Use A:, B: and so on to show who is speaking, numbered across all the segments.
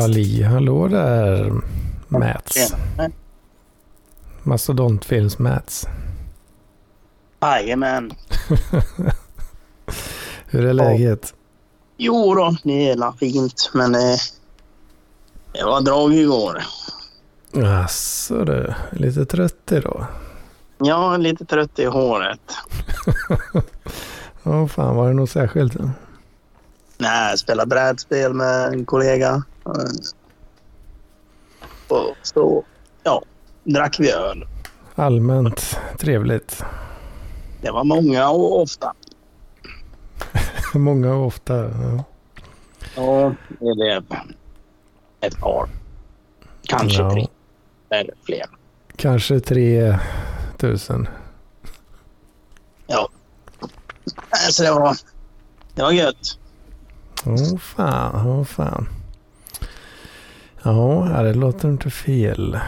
A: Halli hallå där Mats. Mastodontfilms Mats.
B: Jajamän.
A: Hur är läget?
B: Jo då, det är fint men eh, det var drag igår.
A: Jaså du, lite trött idag?
B: Ja, lite trött i håret.
A: Åh fan, var det något särskilt?
B: Nej, jag spelade brädspel med en kollega. Och så, ja, drack vi öl.
A: Allmänt trevligt.
B: Det var många och ofta.
A: Många och ofta. Ja.
B: Ja, det blev ett par. Kanske
A: Ja.
B: tre eller fler.
A: Kanske 3000.
B: Ja. Nej, Så det var, det var gött.
A: Åh fan, åh fan. Ja, det låter inte fel.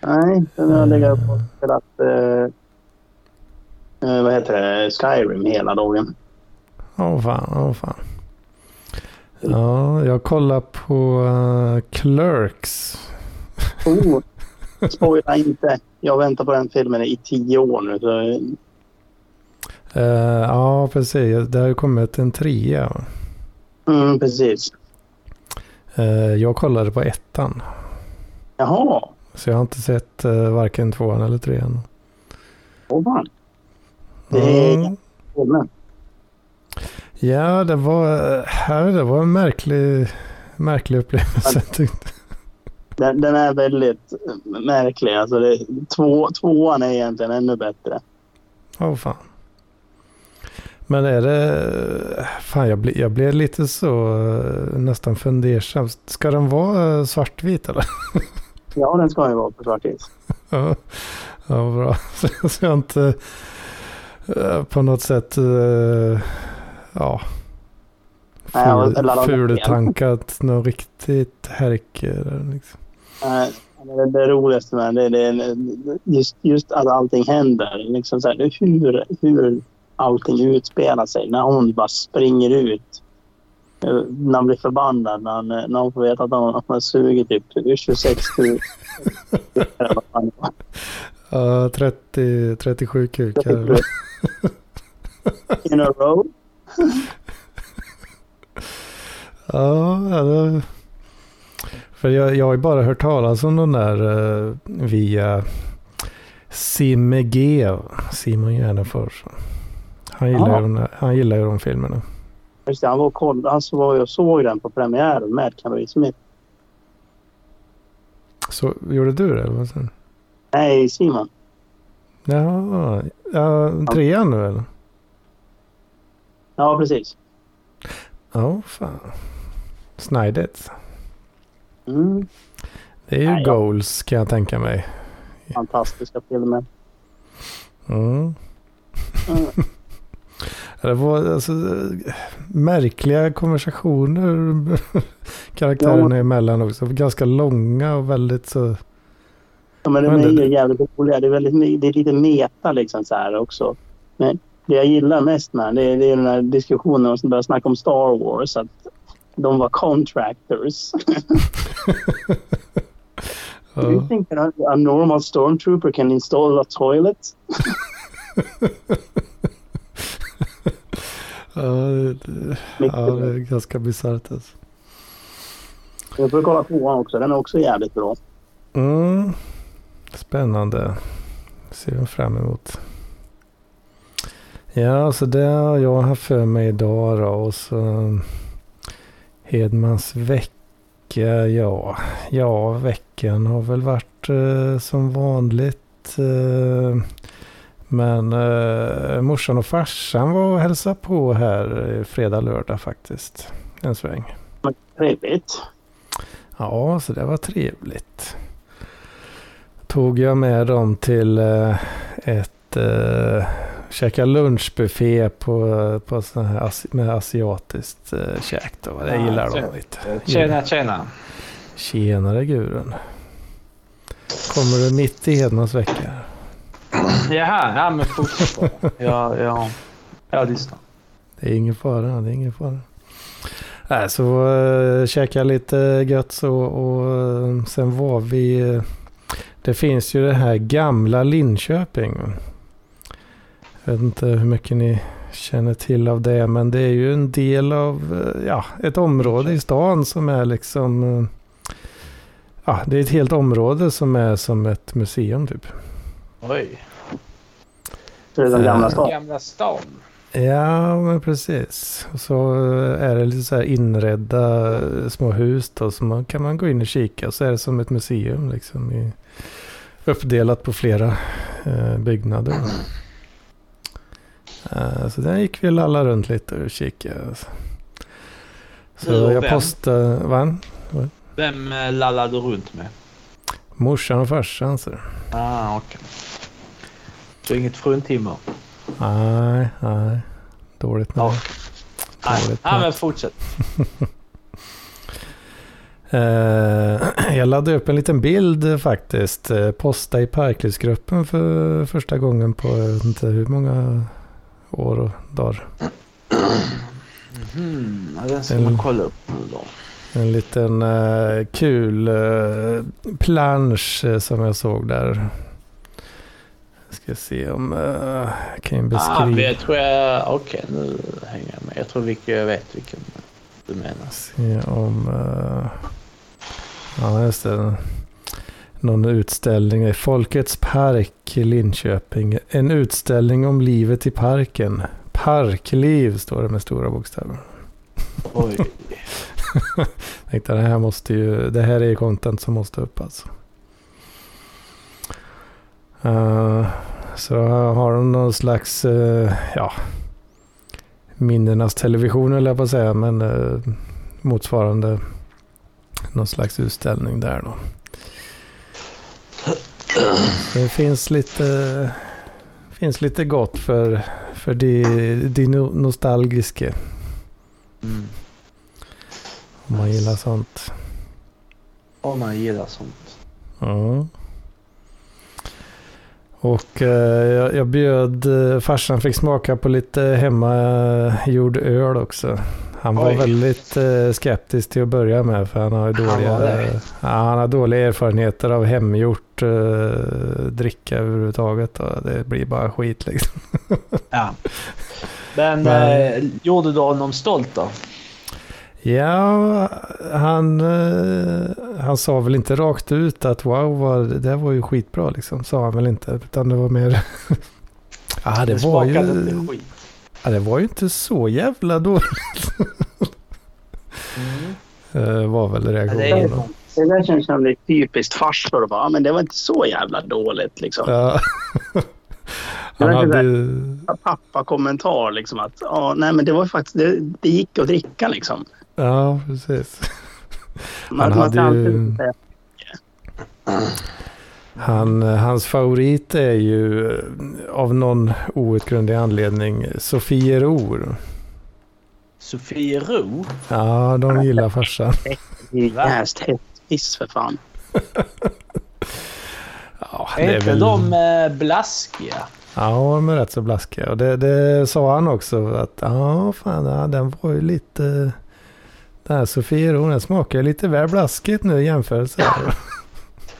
B: Nej, sen har jag legat upp och spelat eh, eh, vad heter det? Skyrim hela dagen.
A: Åh fan, åh fan. Ja, jag kollar på eh, Clerks.
B: Oh, spoila inte. Jag väntar på den filmen i tio år nu. Så,
A: Eh, ja, precis. Det har kommit en trea.
B: mm, precis.
A: Eh, jag kollade på ettan.
B: Jaha,
A: Så jag har inte sett uh, varken tvåan eller trean.
B: åh fan. Det är
A: Mm. Ja, det var, eh, här, det var en märklig, märklig upplevelse. tyckte
B: Den, den är väldigt eh, märklig. Alltså det, två, tvåan är egentligen ännu bättre.
A: Åh fan. Men är det... Fan, jag, blir, jag blev lite så eh, nästan fundersam. Ska den vara eh, svartvit eller?
B: Ja, den ska ju vara på svartis.
A: Ja, ja bra. Så, så jag inte eh, på något sätt ja, ful, fultankat något riktigt härke. Liksom.
B: Nej, Det, det roligaste med det, det är just, just att allting händer. Liksom så här, hur, hur allting utspelar sig. När hon bara springer ut. Eh, När han blir förbannad. När han, när hon får veta att han, att han har sugit typ 26 000. Eller vad fan det var.
A: Ja, 30, 37 kukar.
B: In a row.
A: Ja, det, för jag, jag har ju bara hört talas om den där eh, via Simme G. Simon Gärdenfors. Han gillar,
B: Ja.
A: ju de, han gillar ju de filmerna.
B: Just det, han var och koll, han så var ju och såg den på premiären med Camry Smith.
A: Så gjorde du det? vad du?
B: Nej, Simon.
A: Jaha, ja, trean nu eller?
B: Ja, precis.
A: Ja, fan. Snajdigt.
B: Mm,
A: Det är ju
B: Nej,
A: goals kan jag tänka mig.
B: fantastiska filmer.
A: Mm.
B: Mm.
A: Det var alltså märkliga konversationer karaktärerna emellan också. Ganska långa och väldigt så...
B: Ja, men de
A: Men
B: är
A: det-
B: ju jävligt roliga. Det är, väldigt, det är lite meta liksom så här också. Men det jag gillar mest med det är, det är den här diskussionen som börjar snacka om Star Wars. Att de var contractors. Do you
A: Ja.
B: think that a normal stormtrooper can install a toilet?
A: Ja, det, det- ja, det är ganska bisarrt alltså.
B: Jag får kolla honom också. Den är också jävligt bra.
A: Mm. Spännande. Ser jag fram emot. Ja, så det har jag haft för mig idag då. Och så Hedmans vecka. Ja, ja veckan har väl varit eh, som vanligt. Eh, men eh, morsan och farsan var och hälsade på här eh, fredag, lördag faktiskt. En sväng.
B: Trevligt.
A: Ja, så det var trevligt. Tog jag med dem till eh, ett eh, käka lunchbuffé på, på sån här asi- med asiatiskt eh, käk. Då. Det
C: Ja,
A: gillar de
C: trevligt.
A: lite.
C: Tjena, tjena.
A: Tjenare Gudrun. Kommer du mitt i Hedmans vecka?
C: Jaha, ja men fortsätt bara. Ja, ja. Jag lyssnar.
A: Det är ingen fara, det är ingen fara. Äh, så äh, käka lite eh, gött så och och sen var vi... Det finns ju det här gamla Linköping. Jag vet inte hur mycket ni känner till av det, men det är ju en del av ja, ett område i stan som är liksom... Ja, det är ett helt område som är som ett museum typ.
C: Oj.
B: För den gamla stan.
C: Gamla stan.
A: Ja, men precis. Och så eh, är det lite så här inredda eh, små hus då, så man kan man gå in och kika. Så är det som ett museum liksom. I, uppdelat på flera eh, byggnader. Eh, så där gick vi alla runt lite och kikade. Så
C: Du
A: jag
C: vem?
A: postade, va?
C: Vem eh, lallade du runt med?
A: Morsan och farsan så.
C: Ah, okej. Så inget fruntimmer?
A: Nej, nej. Dåligt med
C: Ja. Nej,
A: Dåligt med.
C: men fortsätt.
A: Eh, jag laddade upp en liten bild eh, faktiskt. Eh, posta i Parklivsgruppen för första gången på jag vet inte hur många år och dagar.
C: Ja, den ska
A: En-
C: man kolla upp nu då.
A: En liten eh, kul uh, plansch som jag såg där. Ska se om uh, jag kan
C: Ah,
A: beskriva.
C: men jag tror jag... Okej, nu hänger jag med. Jag tror vilken, jag vet vilken du menar.
A: Se om... eh, ja, just det. Någon utställning i Folkets park i Linköping. En utställning om livet i parken. Parkliv står det med stora bokstäver.
C: Oj.
A: Tänkte det här måste ju... Det här är ju content som måste upp alltså. Eh, så har de någon slags... eh, ja... Minnenas television eller jag på att säga. Men eh, motsvarande någon slags utställning där då. Det finns lite, finns lite gott för, för de, de no- nostalgiska.
C: Mm.
A: Om man gillar sånt.
C: Om man gillar sånt.
A: Ja. Och eh, jag, jag bjöd, eh, farsan fick smaka på lite hemmagjord öl också. Han var
C: Oj.
A: väldigt eh, skeptisk till att börja med för han har
C: Han
A: dåliga,
C: det.
A: ja, han har dåliga erfarenheter av hemgjort eh, dricka överhuvudtaget. Det blir bara skit liksom.
C: Ja. Men
A: Men-
C: gjorde du honom stolt då?
A: Ja, han, eh, han sa väl inte rakt ut att wow, vad, det var ju skitbra liksom. Sa han väl inte. Utan det var mer... ja, det var ju...
C: skit.
A: Ja, det var ju inte så jävla dåligt.
C: Mm.
A: eh, var väl
C: Ja, det är
A: reaktionen.
B: Det där känns som det är typiskt farsor. Ja, men det var inte så jävla dåligt liksom.
A: Ja.
B: Det
A: han
B: var
A: hade.
B: Pappa-kommentar liksom att ja, nej men det var faktiskt, det, det gick att dricka liksom.
A: Ja, precis.
B: Man,
A: Han hade ju- Han, hans favorit är ju eh, av någon outgrundlig anledning Sofiero.
C: Sofiero?
A: Ja, de gillar farsan.
B: Jäst hästpiss för fan.
A: Ja,
C: Är inte de eh, blaskiga?
A: Ja, de är rätt så blaskiga. Och det, det sa han också att ja, fan, ja, den var ju lite... Den här Sofiero, den smakar lite väl blaskigt nu i jämförelse.
C: Ja,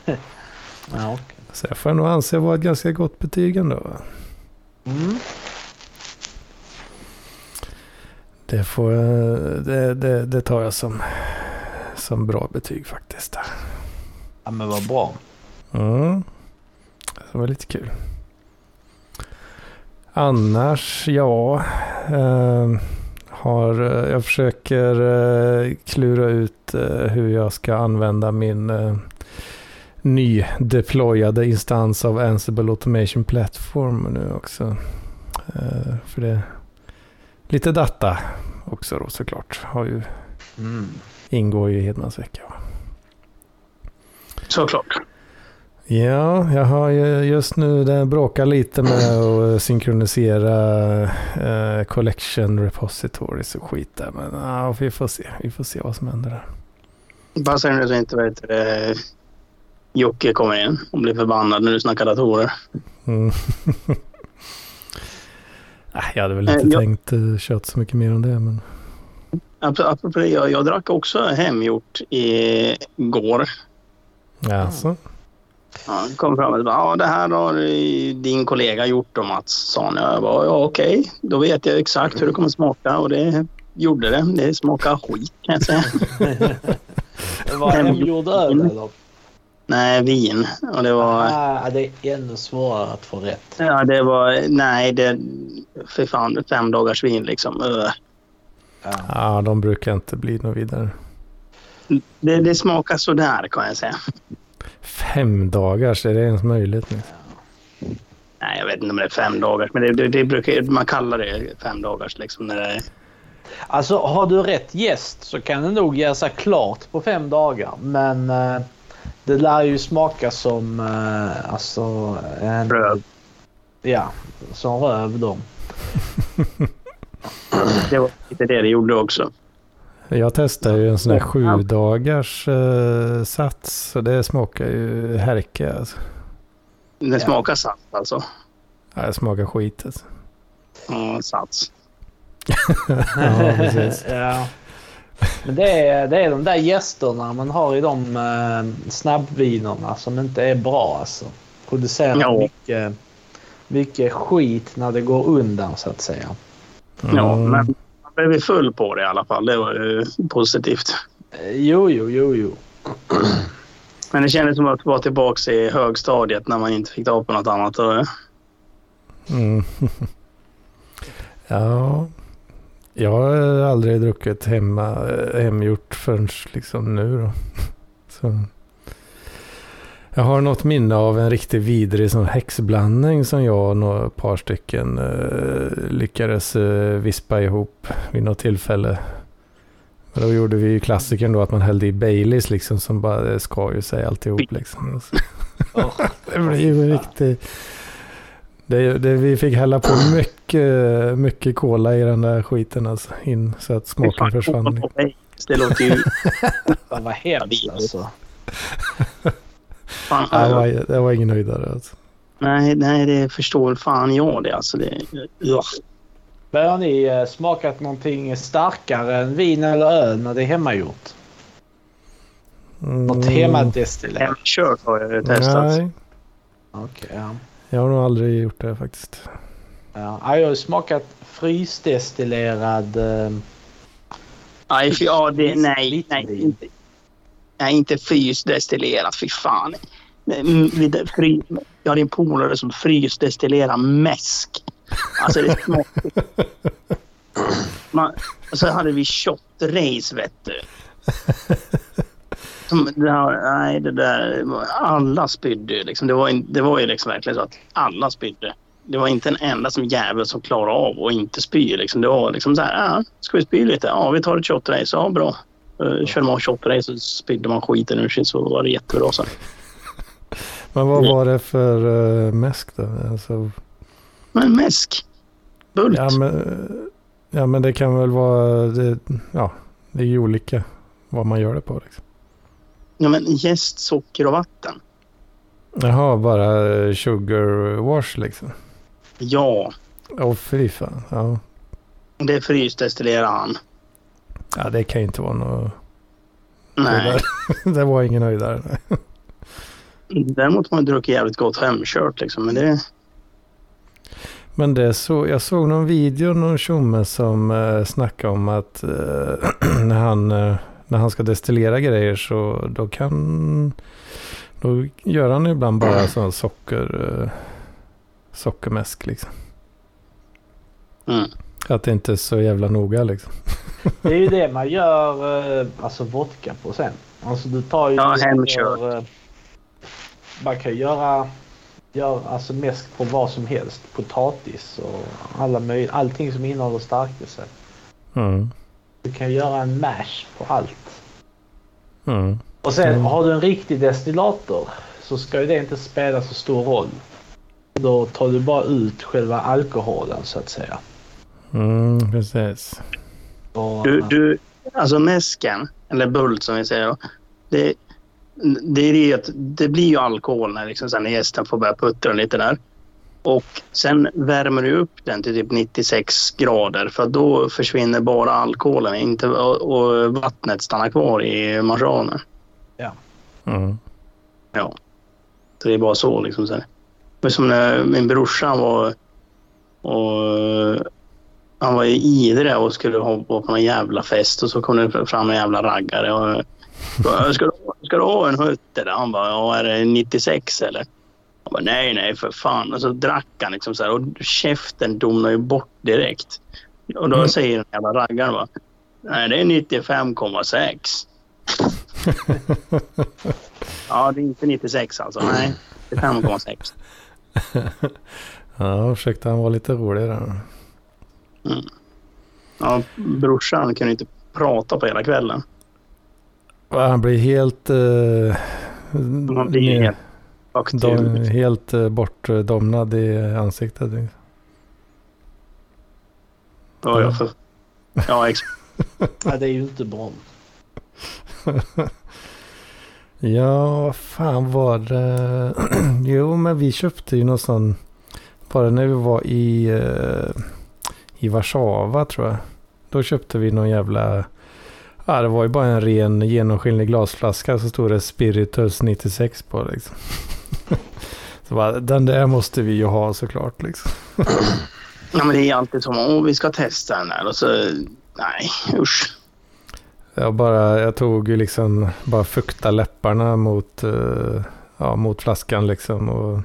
C: okej.
A: Så jag får nog anse vara ett ganska gott betyg ändå. va?
C: Mm.
A: Det, får, det, det, det tar jag som, som bra betyg faktiskt.
C: Ja, men vad bra.
A: Mm. Det var lite kul. Annars, ja. Eh, har, eh, jag försöker eh, klura ut eh, hur jag ska använda min nydeployade instans av Ansible Automation Platform nu också. För det lite data också då såklart. Har ju,
C: Mm.
A: ingår ju i Hedmans vecka.
B: Såklart.
A: Ja, jag har ju just nu det bråkar lite med att synkronisera eh, collection repositories och skit där. Men ja, vi får se. Vi får se vad som händer där.
B: Bara så nu så inte vet det, Jocke kommer in och blir förbannad när du snackar datorer.
A: Mm. Jag hade väl inte
B: Eh, jag-
A: tänkt uh, köta så mycket mer om det. Men...
B: apropå det, jag, jag drack också hemgjort igår.
A: Alltså.
B: Ja, kom fram och bara, ja det här har din kollega gjort då Mats, sa han. Jag bara, ja okej, då vet jag exakt hur det kommer smaka och det gjorde det. Det smakar skit kan jag säga.
C: Det var hemgjord öl eller?
B: Nej, vin. Och det var...
C: Ah, det är ännu svårare att få rätt.
B: Ja, det var... Nej, det... För fan, fem dagars vin liksom.
C: Ja.
A: Ja, de brukar inte bli något vidare.
B: Det, det smakar sådär kan jag säga.
A: Fem dagars, är det ens möjligt nu?
B: Nej, jag vet inte om det är fem dagars, men det, det, det brukar, man kallar det fem dagars liksom. När det är...
C: Alltså har du rätt gäst så kan det nog sig klart på fem dagar. Men eh, det lär ju smaka som eh, alltså en...
B: Röv.
C: Ja, som röv då.
B: Det var lite det det gjorde också.
A: Jag testade ju en sån här sju dagars eh, sats. Så det smakar ju härke alltså.
B: Det smakar salt alltså.
A: Ja, det smakar skit alltså.
B: Ja, sats.
A: Ja, precis.
C: ja. Men det är, det är de där gästerna man har i de eh, snabbvinerna som inte är bra alltså. Producerar
B: Ja.
C: mycket, mycket skit när det går undan så att säga.
B: Ja,
A: Mm.
B: men blev full på det i alla fall. Det var ju positivt.
C: Eh, Jo, jo, jo, jo.
B: Men det kändes som att vara tillbaka i högstadiet när man inte fick ta på något annat.
A: Mm. ja, jag har aldrig druckit hemma, eh, hemgjort förrän liksom nu då. Så. Jag har något minne av en riktigt vidrig sån häxblandning som jag och några par stycken eh, lyckades eh, vispa ihop vid något tillfälle. Men då gjorde vi ju klassikern då att man hällde i Baileys liksom som bara skar ju sig alltihop liksom.
C: Oh,
A: Det blev ju riktigt... Det, det, vi fick hälla på mycket, mycket cola i den där skiten alltså. In, så att smaken försvann.
B: Det låter ju...
C: Fan vad hemskt alltså.
B: Fan,
A: Ja, det, var, det var ingen höjdare alltså.
B: nej, nej, det förstår fan jag det. Alltså, det ja.
C: Men har ni eh, smakat någonting starkare än vin eller öl när det är hemmagjort? Något
A: Mm,
C: hemadestillerat?
B: Hemkört har jag ju testat.
A: Nej,
C: Okej, ja.
A: jag har nog aldrig gjort det faktiskt.
C: Ja, jag har smakat frysdestillerad... Eh,
B: Nej, för, ja, det, nej, nej, inte, nej, inte frysdestillerat. Fy fan. Mm, jag hade en polare som frysdestillerar mäsk. Alltså det smakar... Man, och så hade vi shot-race, vet du. Som, nej, det där... Alla spydde liksom. Det var, det var ju liksom verkligen så att alla spydde. Det var inte en enda som jävel som klarade av att inte spy. Liksom. Det var liksom så här, ja, ska vi spy lite? Ja, vi tar ett shot-race. Ja, bra. Uh, körde man shot-race så spydde man skiten ur sig så var det jättebra sen.
A: Men vad var det för uh, mäsk då? Alltså,
B: Men mäsk. Bult.
A: ja, men, ja men det kan väl vara... Det, ja, det är ju olika vad man gör det på. Liksom.
B: Ja, men jäst, socker och vatten.
A: Jaha, bara eh, sugar wash liksom.
B: Ja,
A: Åh fy fan. Ja.
B: det frysdestillerar han.
A: Ja, det kan ju inte vara något...
B: Nej.
A: det var ingen höjdare.
B: Däremot har man druckit jävligt gott hemkört liksom. Men det...
A: Men det så, jag såg någon video, någon tjomme som eh, snackade om att eh, när, han, eh, när han ska destillera grejer så då kan... Då gör han ibland bara sån socker... Eh, sockermäsk liksom.
B: Mm.
A: Att det inte är så jävla noga liksom.
C: det är ju det man gör eh, alltså vodka på sen. Alltså du tar ju...
B: Ja, hemkört.
C: eh, Man kan göra, göra alltså mäsk på vad som helst. Potatis och alla möj- allting som innehåller stärkelse.
A: Mm.
C: Du kan göra en mash på allt.
A: Mm.
C: Och sen
A: Mm.
C: har du en riktig destillator så ska ju det inte spela så stor roll. Då tar du bara ut själva alkoholen så att säga.
A: Mm, precis.
C: Och,
B: Du, du, alltså mäsken, eller bult som vi säger då. Det, det är det att det blir ju alkohol när, liksom, sen när gästen får börja puttra lite där. Och sen värmer du upp den till typ 96 grader för då försvinner bara alkoholen inte, och, och vattnet stannar kvar i marsianen.
A: Mm.
B: Ja. Så det är bara så liksom. Så här. Men som när min brorsa var och han var i Idre och skulle hoppa på någon jävla fest och så kom det fram en jävla raggare och ska, du, ska du ha en hutt eller? Han bara, ja är det 96 eller? Han bara, nej nej för fan. Och så drack han liksom så här och käften domnade ju bort direkt. Och då
A: Mm.
B: säger den jävla raggaren bara, nej det är 95,6. Ja, det är inte 96 alltså. Nej, 95,6.
A: Ja, försökte han vara lite rolig där.
B: Ja, brorsan kunde inte prata på hela kvällen.
A: Han blir helt... Uh,
B: Han blir helt
A: dom,
B: ur.
A: helt uh, bortdomnad i ansiktet.
B: Ja, ja, för, ja exakt.
C: Nej, det är ju inte bra.
A: Ja, vad fan var det? jo, men vi köpte ju någon sån... Bara när vi var i, eh, i Warszawa tror jag. Då köpte vi någon jävla... Ja, det var ju bara en ren genomskinlig glasflaska. Så stod det Spiritus 96 på liksom. så bara, den där måste vi ju ha såklart liksom.
B: Ja, men det är alltid som åh vi ska testa den här och så nej usch.
A: Jag bara, jag tog ju liksom bara fukta läpparna mot, eh, ja, mot flaskan liksom och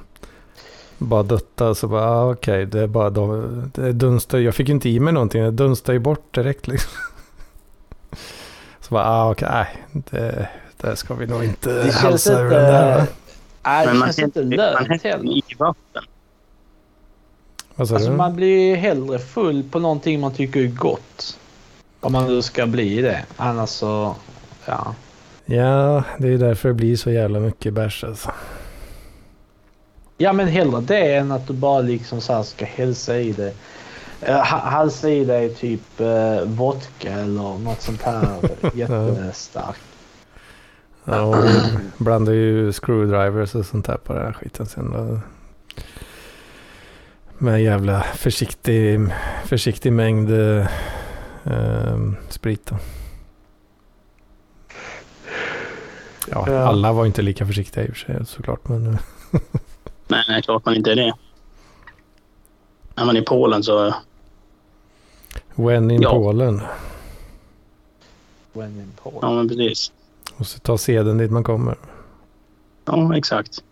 A: bara dutta så bara, ah, okej, det är bara de, det dunstar, jag fick ju inte i mig någonting, det dunstade ju bort direkt liksom. Så bara, ah, okej, nej, det, det ska vi nog inte
C: Det
A: halsa ur den där.
C: inte... Nej, det
B: Men man
C: känns inte lönt heller. Alltså man blir ju hellre full på någonting man tycker är gott. Om man nu ska bli det. Annars så... Ja.
A: Ja, det är därför det blir så jävla mycket bärs alltså.
C: Ja men hellre det än att du bara liksom så här ska hälsa i det. Uh, halsa i dig typ uh, vodka eller något sånt här jättestarkt.
A: Ja, och blandar ju screwdrivers och sånt där på den här skiten sen. Med jävla försiktig, försiktig mängd eh, sprit då. Ja,
C: Ja.
A: alla var inte lika försiktiga i och för sig såklart. Men eh,
B: Nej, nej, klart man inte är det. Är man i Polen så
A: when in
B: Ja.
A: Polen.
C: When in Poland.
B: ja men precis.
A: Och så ta seden dit man kommer.
B: Ja exakt.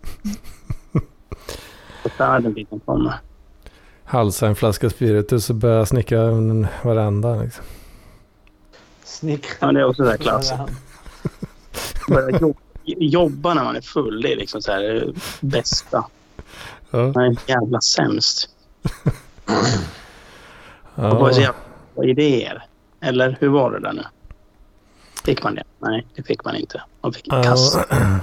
B: Färden dit man kommer.
A: Halsa en flaska spiritus och börja snickra en varenda. Liksom.
C: Snickra.
B: Ja, det är också så här klassiskt. Börja jobba, jobba när man är full, det är liksom så här det bästa.
A: Ja.
B: Man är jävla sämst. Och bara så
A: Ja.
B: jävla idéer. Eller hur var det där nu? Fick man det? Nej, det fick man inte. Man fick
A: Ja,
B: kasta.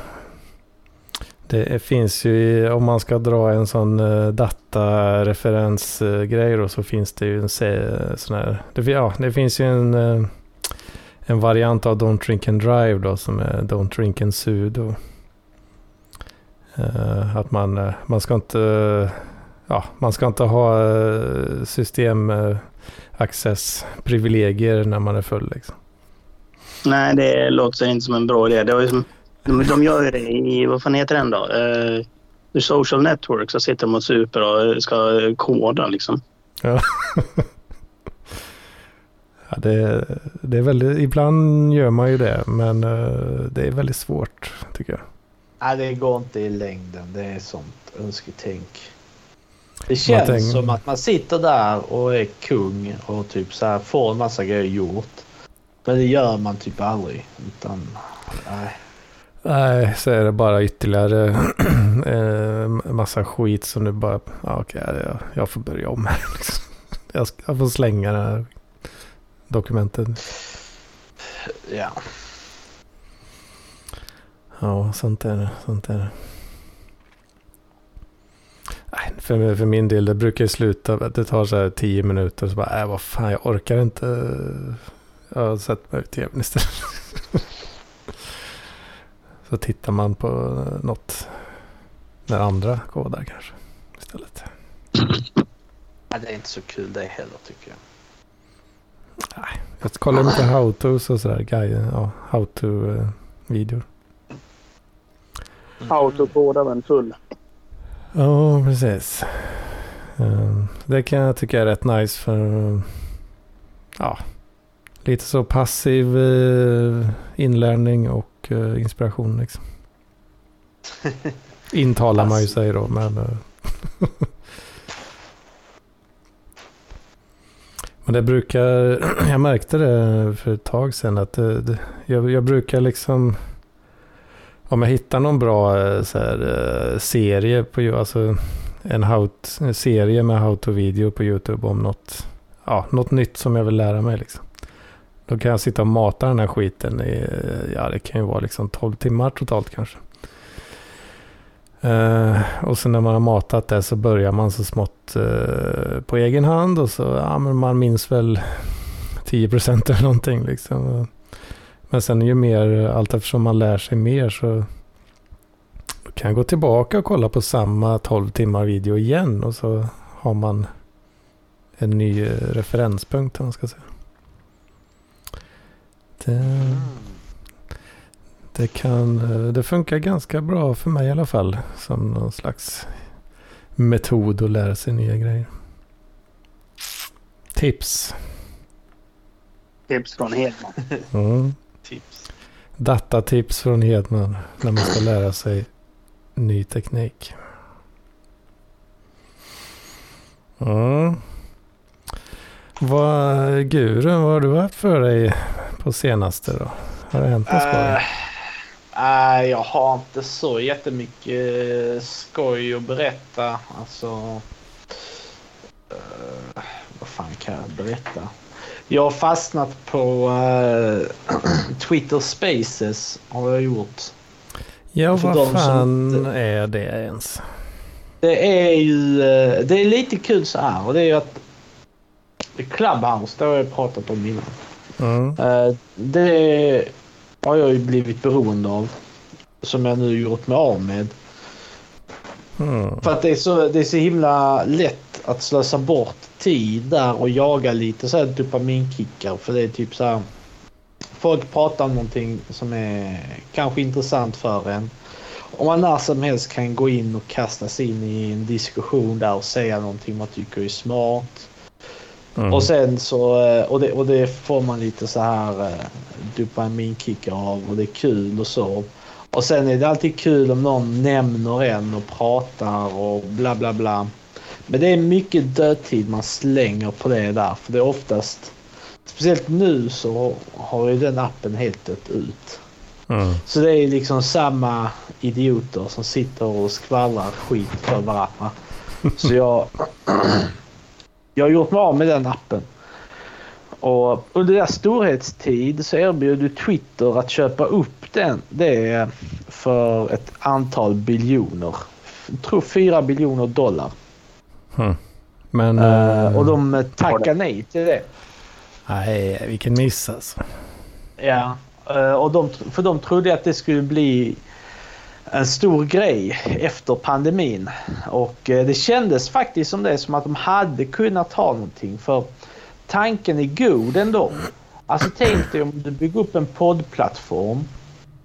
A: Det finns ju, om man ska dra en sån uh, datareferensgrej då, så finns det ju en sån här, det, ja, det finns ju en, eh, en variant av Don't Drink and Drive då som är Don't Drink and Sudo. Eh, att man, eh, man ska inte, eh, ja, man ska inte ha uh, system uh, access privilegier när man är full liksom.
B: Nej, det låter inte som en bra idé. Det var som, de, de gör ju det i, vad fan heter den då? Uh, Social Network så sitter de och super och ska koda liksom.
A: Ja, det, det är väldigt, ibland gör man ju det, men eh, det är väldigt svårt tycker jag.
C: Nej, det går inte i längden. Det är sånt önsketänk. Det känns
A: tänker-
C: som att man sitter där och är kung och typ så här får en massa grejer gjort. Men det gör man typ aldrig. Utan, nej.
A: Nej, så är det bara ytterligare eh, massa skit som du bara, ja, okej, jag, jag får börja om här. liksom. Jag, ska, jag får slänga det här dokumentet.
C: Ja.
A: Ja, sånt är det. Sånt är det. Nej, för, för min del, det brukar ju sluta, det tar så här tio minuter så bara, äh, vad fan, jag orkar inte. Jag har sett mig ut tvn istället. så tittar man på något när andra kodar kanske istället.
C: Ja, det är inte så kul det heller tycker jag.
A: Jag kollar mycket how-tos och sådär. Guide, ja, how-to-videor.
C: Mm.
B: Autokoda men full.
A: Ja, precis. Eh, Det kan jag tycka är rätt nice för ja, lite så passiv eh, inlärning och eh, inspiration liksom. Intalar man ju sig då, men... eh, Men det brukar, jag märkte det för ett tag sedan att det, det, jag, jag brukar liksom, om jag hittar någon bra eh, så här, eh, serie på, alltså en, how, en serie med how to-video på YouTube om något, ja, något nytt som jag vill lära mig liksom. Då kan jag sitta och mata den här skiten i, eh, ja det kan ju vara liksom 12 timmar totalt kanske. Uh, och sen när man har matat det så börjar man så smått uh, på egen hand och så, ja men man minns väl 10% eller någonting liksom. Men sen ju mer, allt eftersom man lär sig mer så kan jag gå tillbaka och kolla på samma 12 timmar video igen och så har man en ny eh, referenspunkt om man ska säga. Det, det, kan, eh, det funkar ganska bra för mig i alla fall. Som någon slags metod att lära sig nya grejer. Tips.
B: Tips från Hedman.
A: Mm.
C: Tips.
A: Datatips från Hedman när man ska lära sig ny teknik. Mm. Vad, Gurun, vad har du haft för dig på senaste då? Har det hänt något skoj?
C: Eh, Nej, jag har inte så jättemycket skoj att berätta. Alltså... eh, vad fan kan jag berätta? Jag har fastnat på eh, Twitter Spaces har jag gjort.
A: Ja,
C: för
A: vad fan
C: inte-
A: är det ens?
C: Det är ju eh, det är lite kul så här och det är ju att Clubhouse, det har jag pratat om innan.
A: Mm.
C: Eh, Det har jag ju blivit beroende av. Som jag nu gjort mig av med.
A: Mm.
C: För att det är, så, det är så himla lätt att slösa bort tid där och jaga lite så här dopaminkickar. För det är typ så här. Folk pratar om någonting som är kanske intressant för en. Och man när som helst kan gå in och kasta sig in i en diskussion där och säga någonting man tycker är smart.
A: Mm.
C: Och sen så, eh, och det, och det får man lite så här eh, dopaminkickar av och det är kul och så. Och sen är det alltid kul om någon nämner en och pratar och bla bla bla. Men det är mycket dödtid man slänger på det där för det är oftast, speciellt nu så har ju den appen helt dött ut.
A: Mm.
C: Så det är liksom samma idioter som sitter och skvallrar skit för varandra. Så jag, jag har gjort mig av med den appen. Och under deras storhetstid så erbjuder Twitter att köpa upp den. Det är för ett antal biljoner. Jag tror 4 biljoner dollar.
A: Mm. Men...
C: Eh, och de tackar nej till det.
A: Nej, vilken miss alltså.
C: Ja, eh, och de, för de trodde att det skulle bli en stor grej efter pandemin. Och det kändes faktiskt som det som att de hade kunnat ha någonting. För tanken är god ändå. Alltså tänk dig om du bygger upp en poddplattform.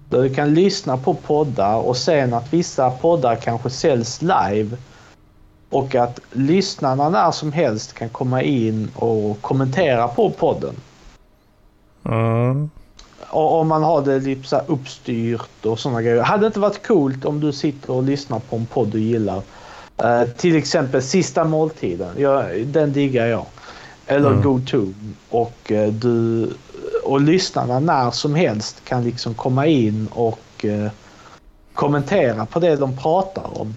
C: Där du kan lyssna på poddar och sen att vissa poddar kanske säljs live. Och att lyssnarna när som helst kan komma in och kommentera på podden.
A: Mm.
C: Och om man har det lite så uppstyrt och sådana grejer. Hade det inte varit coolt om du sitter och lyssnar på en podd du gillar. Eh, till exempel Sista måltiden. Ja, den diggar jag. Eller
A: Mm.
C: God ton. Och, eh, du, och lyssnarna när som helst kan liksom komma in och eh, kommentera på det de pratar om.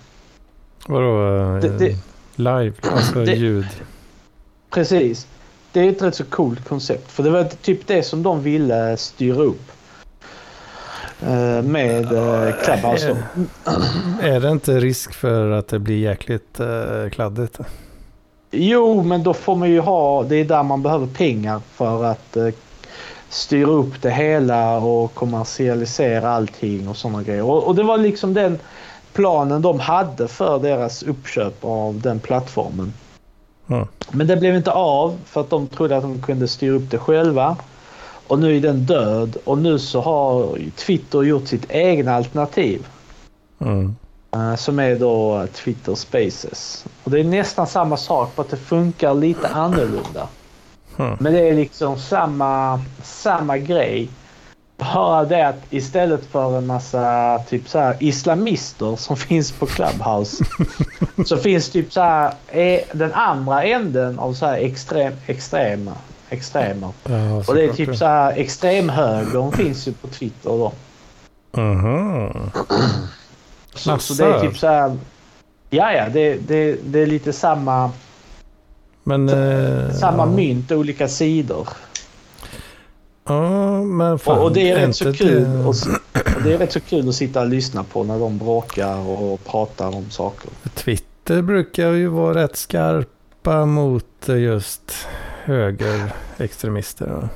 A: Vadå? eh,
C: Det- det-
A: live? Alltså
C: det-
A: ljud?
C: Precis. Det är ett rätt så coolt koncept. För det var typ det som de ville styra upp. Eh, med uh, Clubhouse. då.
A: Är det inte risk för att det blir jäkligt kladdigt?
C: Jo, men då får man ju ha... Det är där man behöver pengar för att eh, styra upp det hela och kommersialisera allting och sådana grejer. Och, och det var liksom den planen de hade för deras uppköp av den plattformen.
A: Mm.
C: Men det blev inte av för att de trodde att de kunde styra upp det själva. Och nu är den död och nu så har Twitter gjort sitt egna alternativ.
A: Mm.
C: Som är då Twitter Spaces. Och det är nästan samma sak på att det funkar lite annorlunda.
A: Hmm.
C: Men det är liksom samma, samma grej. Bara det att istället för en massa typ så här islamister som finns på Clubhouse. så finns typ så här eh, den andra änden av så här extrem, extrema. Extremer.
A: Ja,
C: Och det är typ så här extremhögern finns ju på Twitter då.
A: Mhm.
C: Så, så det är typ så här. Ja, ja, det, det, det är lite samma,
A: Men... eh,
C: samma
A: ja.
C: mynt, olika sidor.
A: Ja, men fan.
C: Och, och det är rätt så kul.
A: det-
C: Och, det är rätt så kul att sitta och lyssna på när de bråkar och pratar om saker.
A: Twitter brukar ju vara rätt skarpa mot just högerextremister.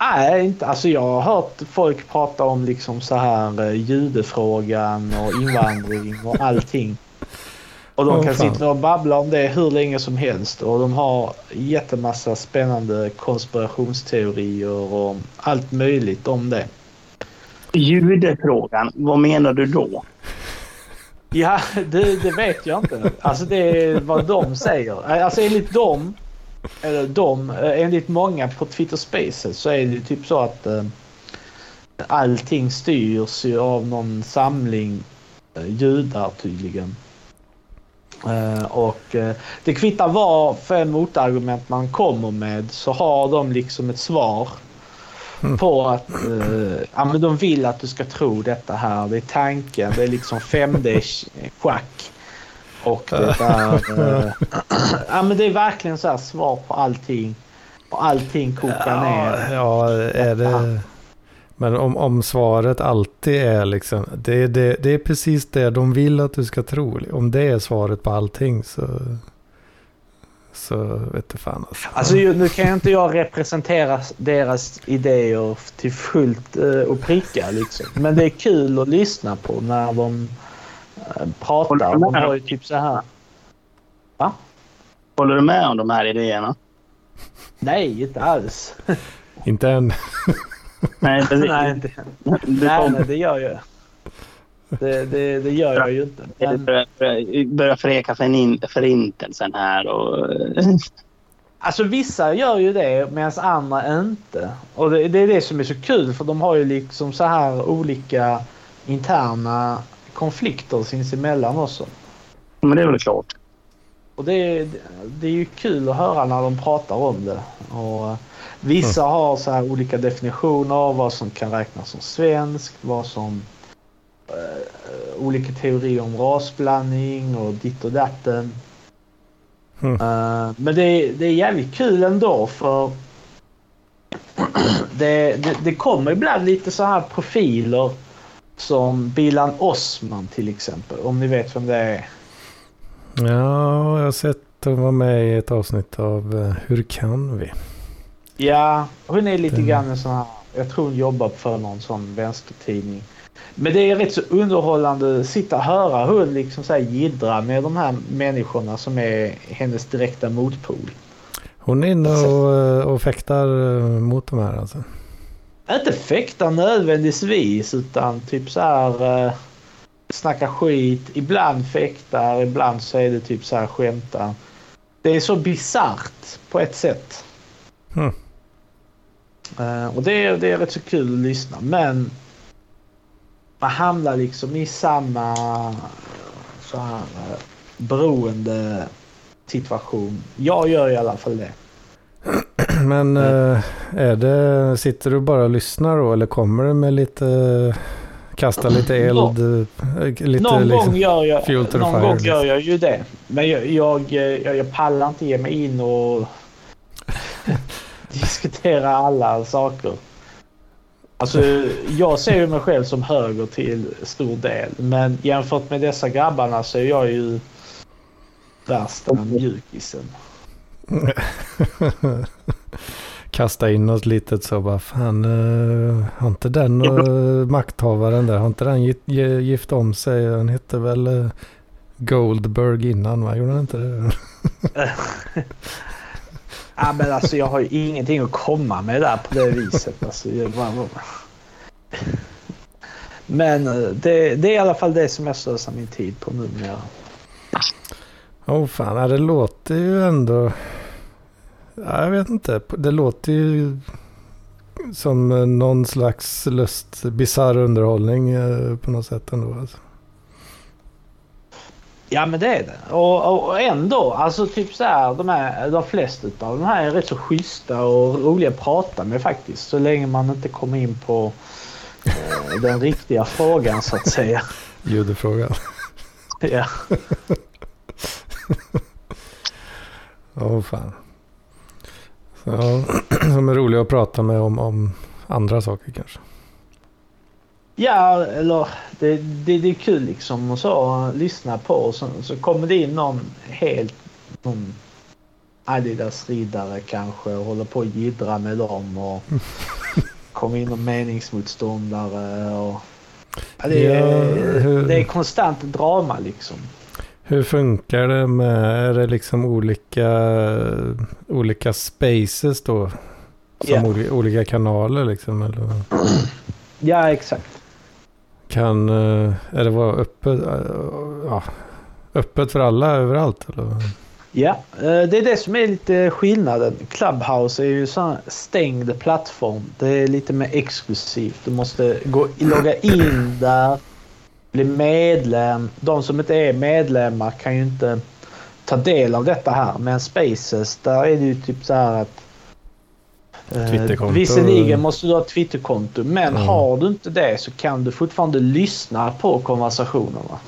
C: Nej, inte. Alltså jag har hört folk prata om liksom så här eh, judefrågan och invandring och allting. Och de
A: Åh,
C: kan
A: fan.
C: sitta och babbla om det hur länge som helst. Och de har jättemassa spännande konspirationsteorier och allt möjligt om det.
B: Judefrågan, vad menar du då?
C: Ja, det, det vet jag inte. Alltså det är vad de säger. Alltså enligt dem, eller de, enligt många på Twitter Spaces så är det typ så att eh, allting styrs ju av någon samling eh, judar tydligen. Eh, och eh, det kvittar vad för motargument man kommer med så har de liksom ett svar
A: Mm.
C: på att eh, ja, men de vill att du ska tro detta här. Det är tanken. Det är liksom 5D-schack. Och det är, eh, ja, men det är verkligen så här svar på allting. Och allting kokar
A: Ja,
C: ner.
A: ja, är det... Men om, om svaret alltid är liksom, det är, det, det är precis det de vill att du ska tro. Om det är svaret på allting så, så vet du fan alltså.
C: Alltså nu kan jag inte jag representera deras idéer till fullt eh, och pricka liksom. Men det är kul att lyssna på när de eh, pratar. De har ju typ så här.
B: Håller du med om de här idéerna?
C: Nej, inte alls.
A: Inte än.
B: Nej, precis.
C: nej.
B: Du
C: nej, nej, det gör jag. Det, det, det gör jag ju inte. Men,
B: börjar, förin- förintelsen här och...
C: alltså vissa gör ju det medan andra inte. Och det, det är det som är så kul för de har ju liksom så här olika interna konflikter sinsemellan också.
B: Men det är väl klart.
C: Och det, är- det är ju kul att höra när de pratar om det. Och vissa har så här olika definitioner av vad som kan räknas som svenskt, vad som... eh, olika teorier om rasblandning och ditt och datten.
A: Mm.
C: Eh, men det, det är jävligt kul ändå för det, det, det kommer ibland lite så här profiler som Bilan Osman till exempel, om ni vet vem det är.
A: Ja, jag har sett att vara med i ett avsnitt av eh, Hur kan vi?
C: Ja, hon är lite
A: Den-
C: grann en sån här... Jag tror hon jobbar för någon sån vänstertidning. Men det är rätt så underhållande att sitta och höra hon liksom så här jiddra med de här människorna som är hennes direkta motpol.
A: Hon är inne och, eh, och fäktar eh, mot de här alltså.
C: Inte fäktar nödvändigtvis utan typ så här eh, snacka skit. Ibland fäktar, ibland så är det typ så här skämta. Det är så bisarrt på ett sätt.
A: Mm.
C: Eh, och det är, det är rätt så kul att lyssna men man hamnar liksom i samma så här, eh, beroende situation. Jag gör i alla fall det.
A: Men eh, är det, sitter du bara och lyssnar då eller kommer du med lite, kasta lite eld? eh, Lite,
C: någon
A: liksom,
C: gång, gör jag, någon
A: fire,
C: gång
A: liksom.
C: gör jag ju det. Men jag, jag, jag, jag pallar inte ge mig in och diskutera alla saker. Alltså, jag ser ju mig själv som höger till stor del. Men jämfört med dessa grabbarna så är jag ju värsta mjukisen.
A: Kasta in något litet så bara fan, eh, har inte den uh, makthavaren där, har inte den gift, om sig? Han heter väl uh, Goldberg innan va? Gjorde han inte det?
C: ja, men alltså jag har ju ingenting att komma med där på det viset. Alltså, jag bara... Men eh, det, det är i alla fall det som jag slösar min tid på nu.
A: Åh oh, fan, det låter ju ändå... Ja, jag vet inte. Det låter ju som någon slags lust, bisarr underhållning eh, på något sätt ändå. Alltså.
C: Ja men det är det. Och, och ändå, alltså typ så här, de, här, de flesta av de här är rätt så schyssta och roliga att prata med faktiskt. Så länge man inte kommer in på eh, den riktiga frågan så att säga.
A: Ljudfrågan.
C: ja.
A: Åh oh, fan. Så, som är roliga att prata med om, om andra saker kanske.
C: Ja, eller det, det, det är kul liksom och så lyssna på och så, så kommer det in någon helt någon Adidas-riddare kanske och håller på att jiddra med dem och kommer in någon meningsmotståndare och ja, det, är, ja, hur... det är konstant drama liksom.
A: Hur funkar det med, är det liksom olika, olika spaces då? Som yeah. olika kanaler liksom? Eller?
C: Ja, exakt.
A: Kan, eh, är det vara öppet, eh, ja, öppet för alla överallt? Eller?
C: Ja, eh, det är det som är lite skillnaden. Clubhouse är ju en stängd plattform. Det är lite mer exklusivt. Du måste gå, logga in där bli medlem. De som inte är medlemmar kan ju inte ta del av detta här. Men Spaces, där är det ju typ så här att Eh, visserligen måste du ha ett Twitterkonto men mm. har du inte det så kan du fortfarande lyssna på konversationerna.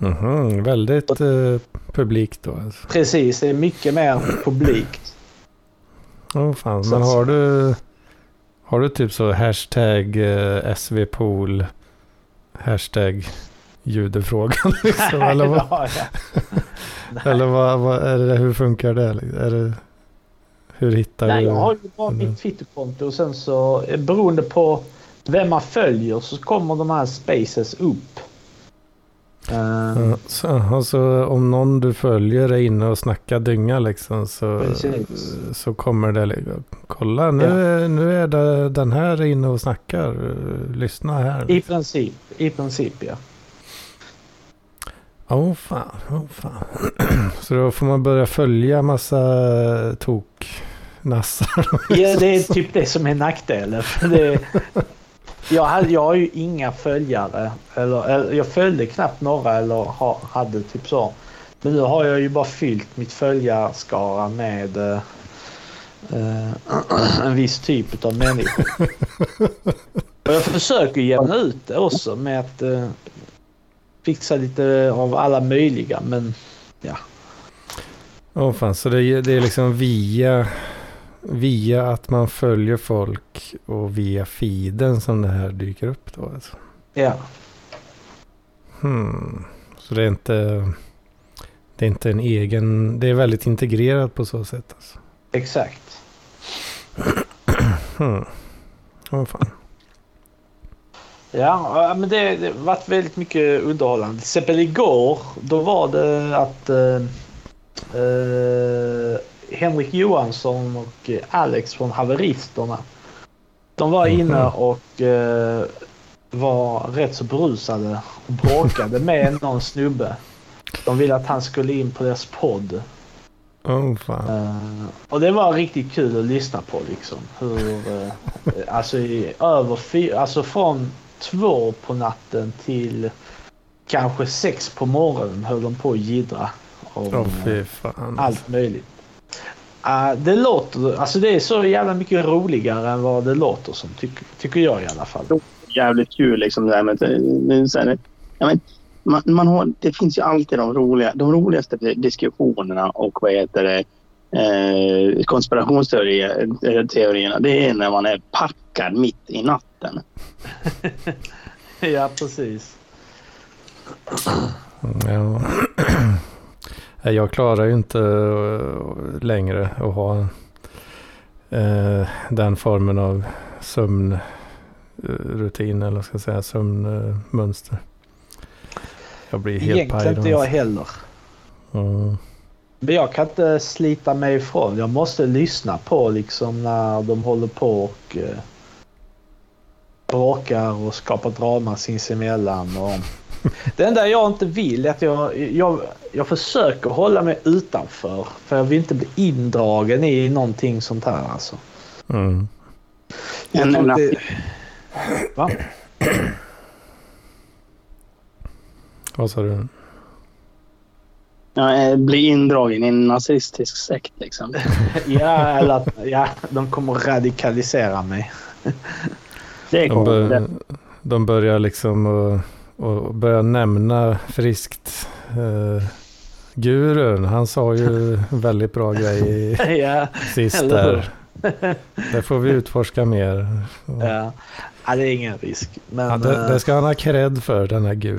A: Mm -hmm. Väldigt eh, publikt då. Alltså.
C: Precis, det är mycket mer publikt.
A: Oh, fan. Men har du, har du typ så hashtag eh, svpool hashtag judefrågan? Liksom, eller vad, eller vad, vad, är det, hur funkar det? Är det hur hittar
C: Nej,
A: du?
C: jag har ju bara mitt Twitterkonto och sen så eh, beroende på vem man följer så kommer de här spaces upp.
A: Uh, så, alltså om någon du följer är inne och snackar dynga liksom så, så kommer det liksom, kolla nu, ja. nu är det den här inne och snackar, lyssna här.
C: I princip, i princip ja.
A: Åh oh, fan, oh, fan. så då får man börja följa massa tok nassar.
C: ja det är typ det som är nackdelen. Det, jag, hade, jag har ju inga följare. Eller, eller, jag följde knappt några eller ha, hade typ så. Men nu har jag ju bara fyllt mitt följarskara med uh, en viss typ av människor. Och jag försöker jämna ut det också med att uh, fixa lite av alla möjliga men ja.
A: Åh oh, fan, så det, det är liksom via via att man följer folk och via feeden som det här dyker upp då alltså.
C: Ja.
A: Hmm. Så det är inte det är inte en egen, det är väldigt integrerat på så sätt alltså.
C: Exakt.
A: hmm. Oh, fan.
C: Ja, men det har varit väldigt mycket underhållande. Till exempel igår, då var det att uh, uh, Henrik Johansson och Alex från Haveristerna. De var inne mhm. och uh, var rätt så berusade och bråkade med någon snubbe. De ville att han skulle in på deras podd.
A: Oh, fan.
C: Uh, och det var riktigt kul att lyssna på liksom. Hur, uh, alltså i över fyra, alltså från två på natten till kanske sex på morgonen höll de på att jiddra. Om
A: oh,
C: allt möjligt. Uh, det låter, alltså det är så jävla mycket roligare än vad det låter som, tycker, tycker jag i alla fall.
B: Jävligt kul liksom det här med... Det, så här, ja, men, man, man har, det finns ju alltid de, roliga, de roligaste diskussionerna och vad heter det, eh, konspirationsteorierna. Det är när man är packad mitt i natten.
C: ja, precis.
A: Ja. Jag klarar ju inte eh, längre att ha eh, den formen av sömnrutin eller ska jag säga sömnmönster. Jag blir helt
C: Egentligen inte jag heller.
A: Mm.
C: Men jag kan inte slita mig ifrån. Jag måste lyssna på liksom när de håller på och eh, bråkar och skapar drama sinsemellan. Och... Det enda jag inte vill är att jag, jag, jag försöker hålla mig utanför. För jag vill inte bli indragen i någonting sånt här alltså.
A: Mm.
C: Jag
B: En,
C: tror inte- Va?
A: Vad sa du?
B: ja, eh, bli indragen i en nazistisk sekt liksom.
C: Ja, eller att ja, de kommer radikalisera mig.
B: Det är
A: De, bör, de börjar liksom och, och börja nämna friskt. Uh, gurun, han sa ju väldigt bra grej
C: ja,
A: sist där. Det får vi utforska mer.
C: ja. ja, det är ingen risk. Men,
A: Ja, det, det ska han ha cred för, den här gurun.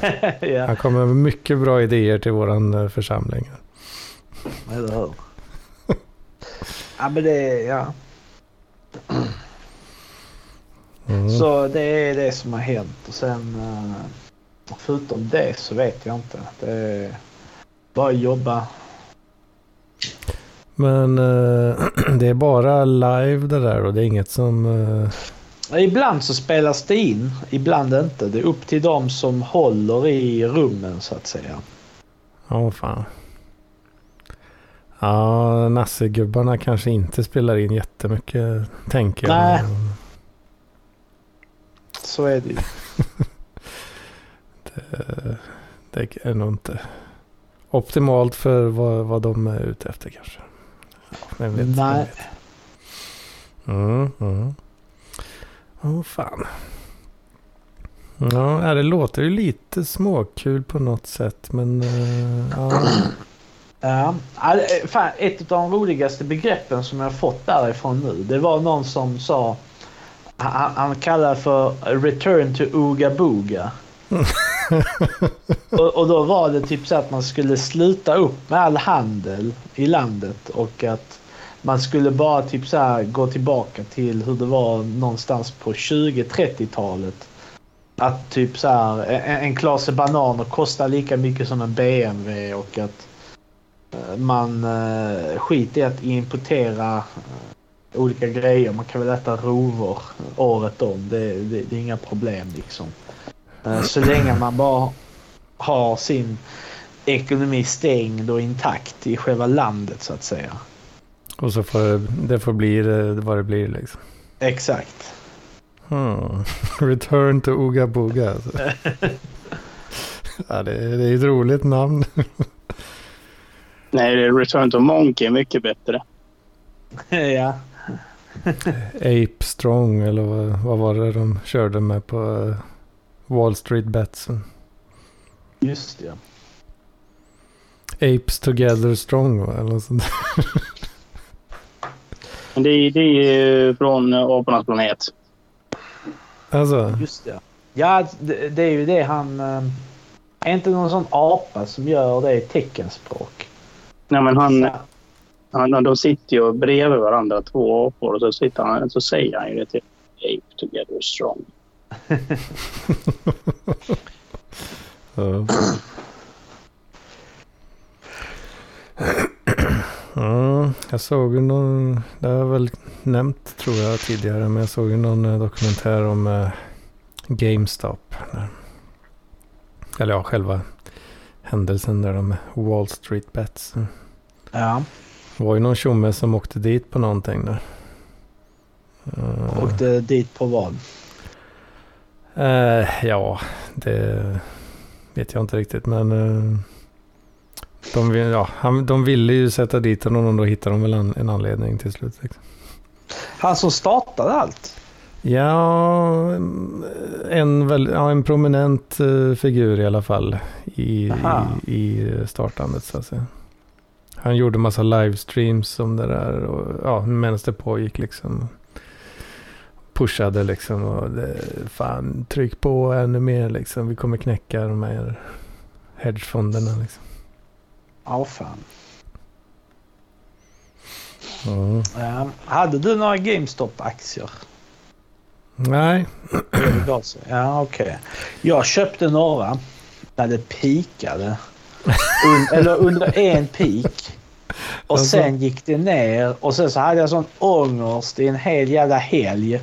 C: eh, ja,
A: Han kommer med mycket bra idéer till våran eh, församling.
C: eller hur? Ja, men det ja.
A: Mm.
C: Så det är det som har hänt. Och sen eh, förutom det så vet jag inte. Det är bara jobba.
A: Men eh, det är bara live det där och det är inget som... eh,
C: Ibland så spelas det in, ibland inte. Det är upp till dem som håller i rummen så att säga.
A: Ja, fan. Ja, nassegubbarna kanske inte spelar in jättemycket, tänker jag.
C: Nej. Så är det ju.
A: Det, det är nog inte optimalt för vad, vad de är ute efter kanske. Vem vet, vem
C: Nej.
A: vet. Mm, mm. Åh fan. Ja, det låter ju lite småkul på något sätt men... eh, ja.
C: Ja, fan, ett av de roligaste begreppen som jag fått därifrån nu. Det var någon som sa. Han, han kallar för return to Ooga Booga. och, och då var det typ så att man skulle sluta upp med all handel i landet och att man skulle bara typ så här gå tillbaka till hur det var någonstans på 20-30-talet. Att typ så här en, en klase bananer kostar lika mycket som en BMW och att eh, man uh, skiter i att importera eh, olika grejer. Man kan väl äta rovor året om. Det, det, det är inga problem liksom. Eh, så länge man bara har sin ekonomi stängd och intakt i själva landet så att säga.
A: Och så får det, får bli det, vad det blir liksom.
C: Exakt.
A: Hmm. Return to Ooga Booga. Alltså. ja, det, är- det är ett roligt namn.
B: Nej, Return to Monkey är mycket bättre.
C: ja.
A: Ape Strong eller vad, vad var det de körde med på eh, Wall Street Bets?
C: Just det.
A: Apes Together Strong va? Eller något sånt. där.
B: Men det, är- det är ju från Apornas planet.
A: Alltså,
C: Just det. Ja, det, det är ju det han... eh, Är inte någon sån apa som gör det i teckenspråk?
B: Nej, men han,
C: Så-
B: han, de sitter ju bredvid varandra, två apor, och så, sitter han, så säger han ju det till Ape together strong.
A: ja. Mm, jag såg ju någon, det har jag väl nämnt tror jag tidigare, men jag såg ju någon eh, dokumentär om eh, GameStop. Där. Eller ja, själva händelsen där de Wall Street Bets.
C: Ja.
A: Det var ju någon tjomme som åkte dit på någonting där. Eh,
C: Åkte dit på vad?
A: Eh, ja, det vet jag inte riktigt. Men eh, de, vill, ja, han, de ville ju sätta dit honom och då hittade de väl an, en anledning till slut. Liksom.
C: Han som startade allt?
A: Ja, en, väl, ja, en prominent figur i alla fall i, i, i startandet så att säga. Han gjorde massa livestreams om det där och ja, medan det pågick liksom. Pushade liksom och det, fan tryck på ännu mer liksom. Vi kommer knäcka de här hedgefonderna liksom.
C: Ja, fan.
A: Ja.
C: Ja. Hade du några GameStop-aktier?
A: Nej.
C: Ja, okej. Jag köpte några när det pikade. Un, eller under en peak. Och
A: Alltså.
C: sen gick det ner och sen så hade jag sån ångest i en hel jävla helg.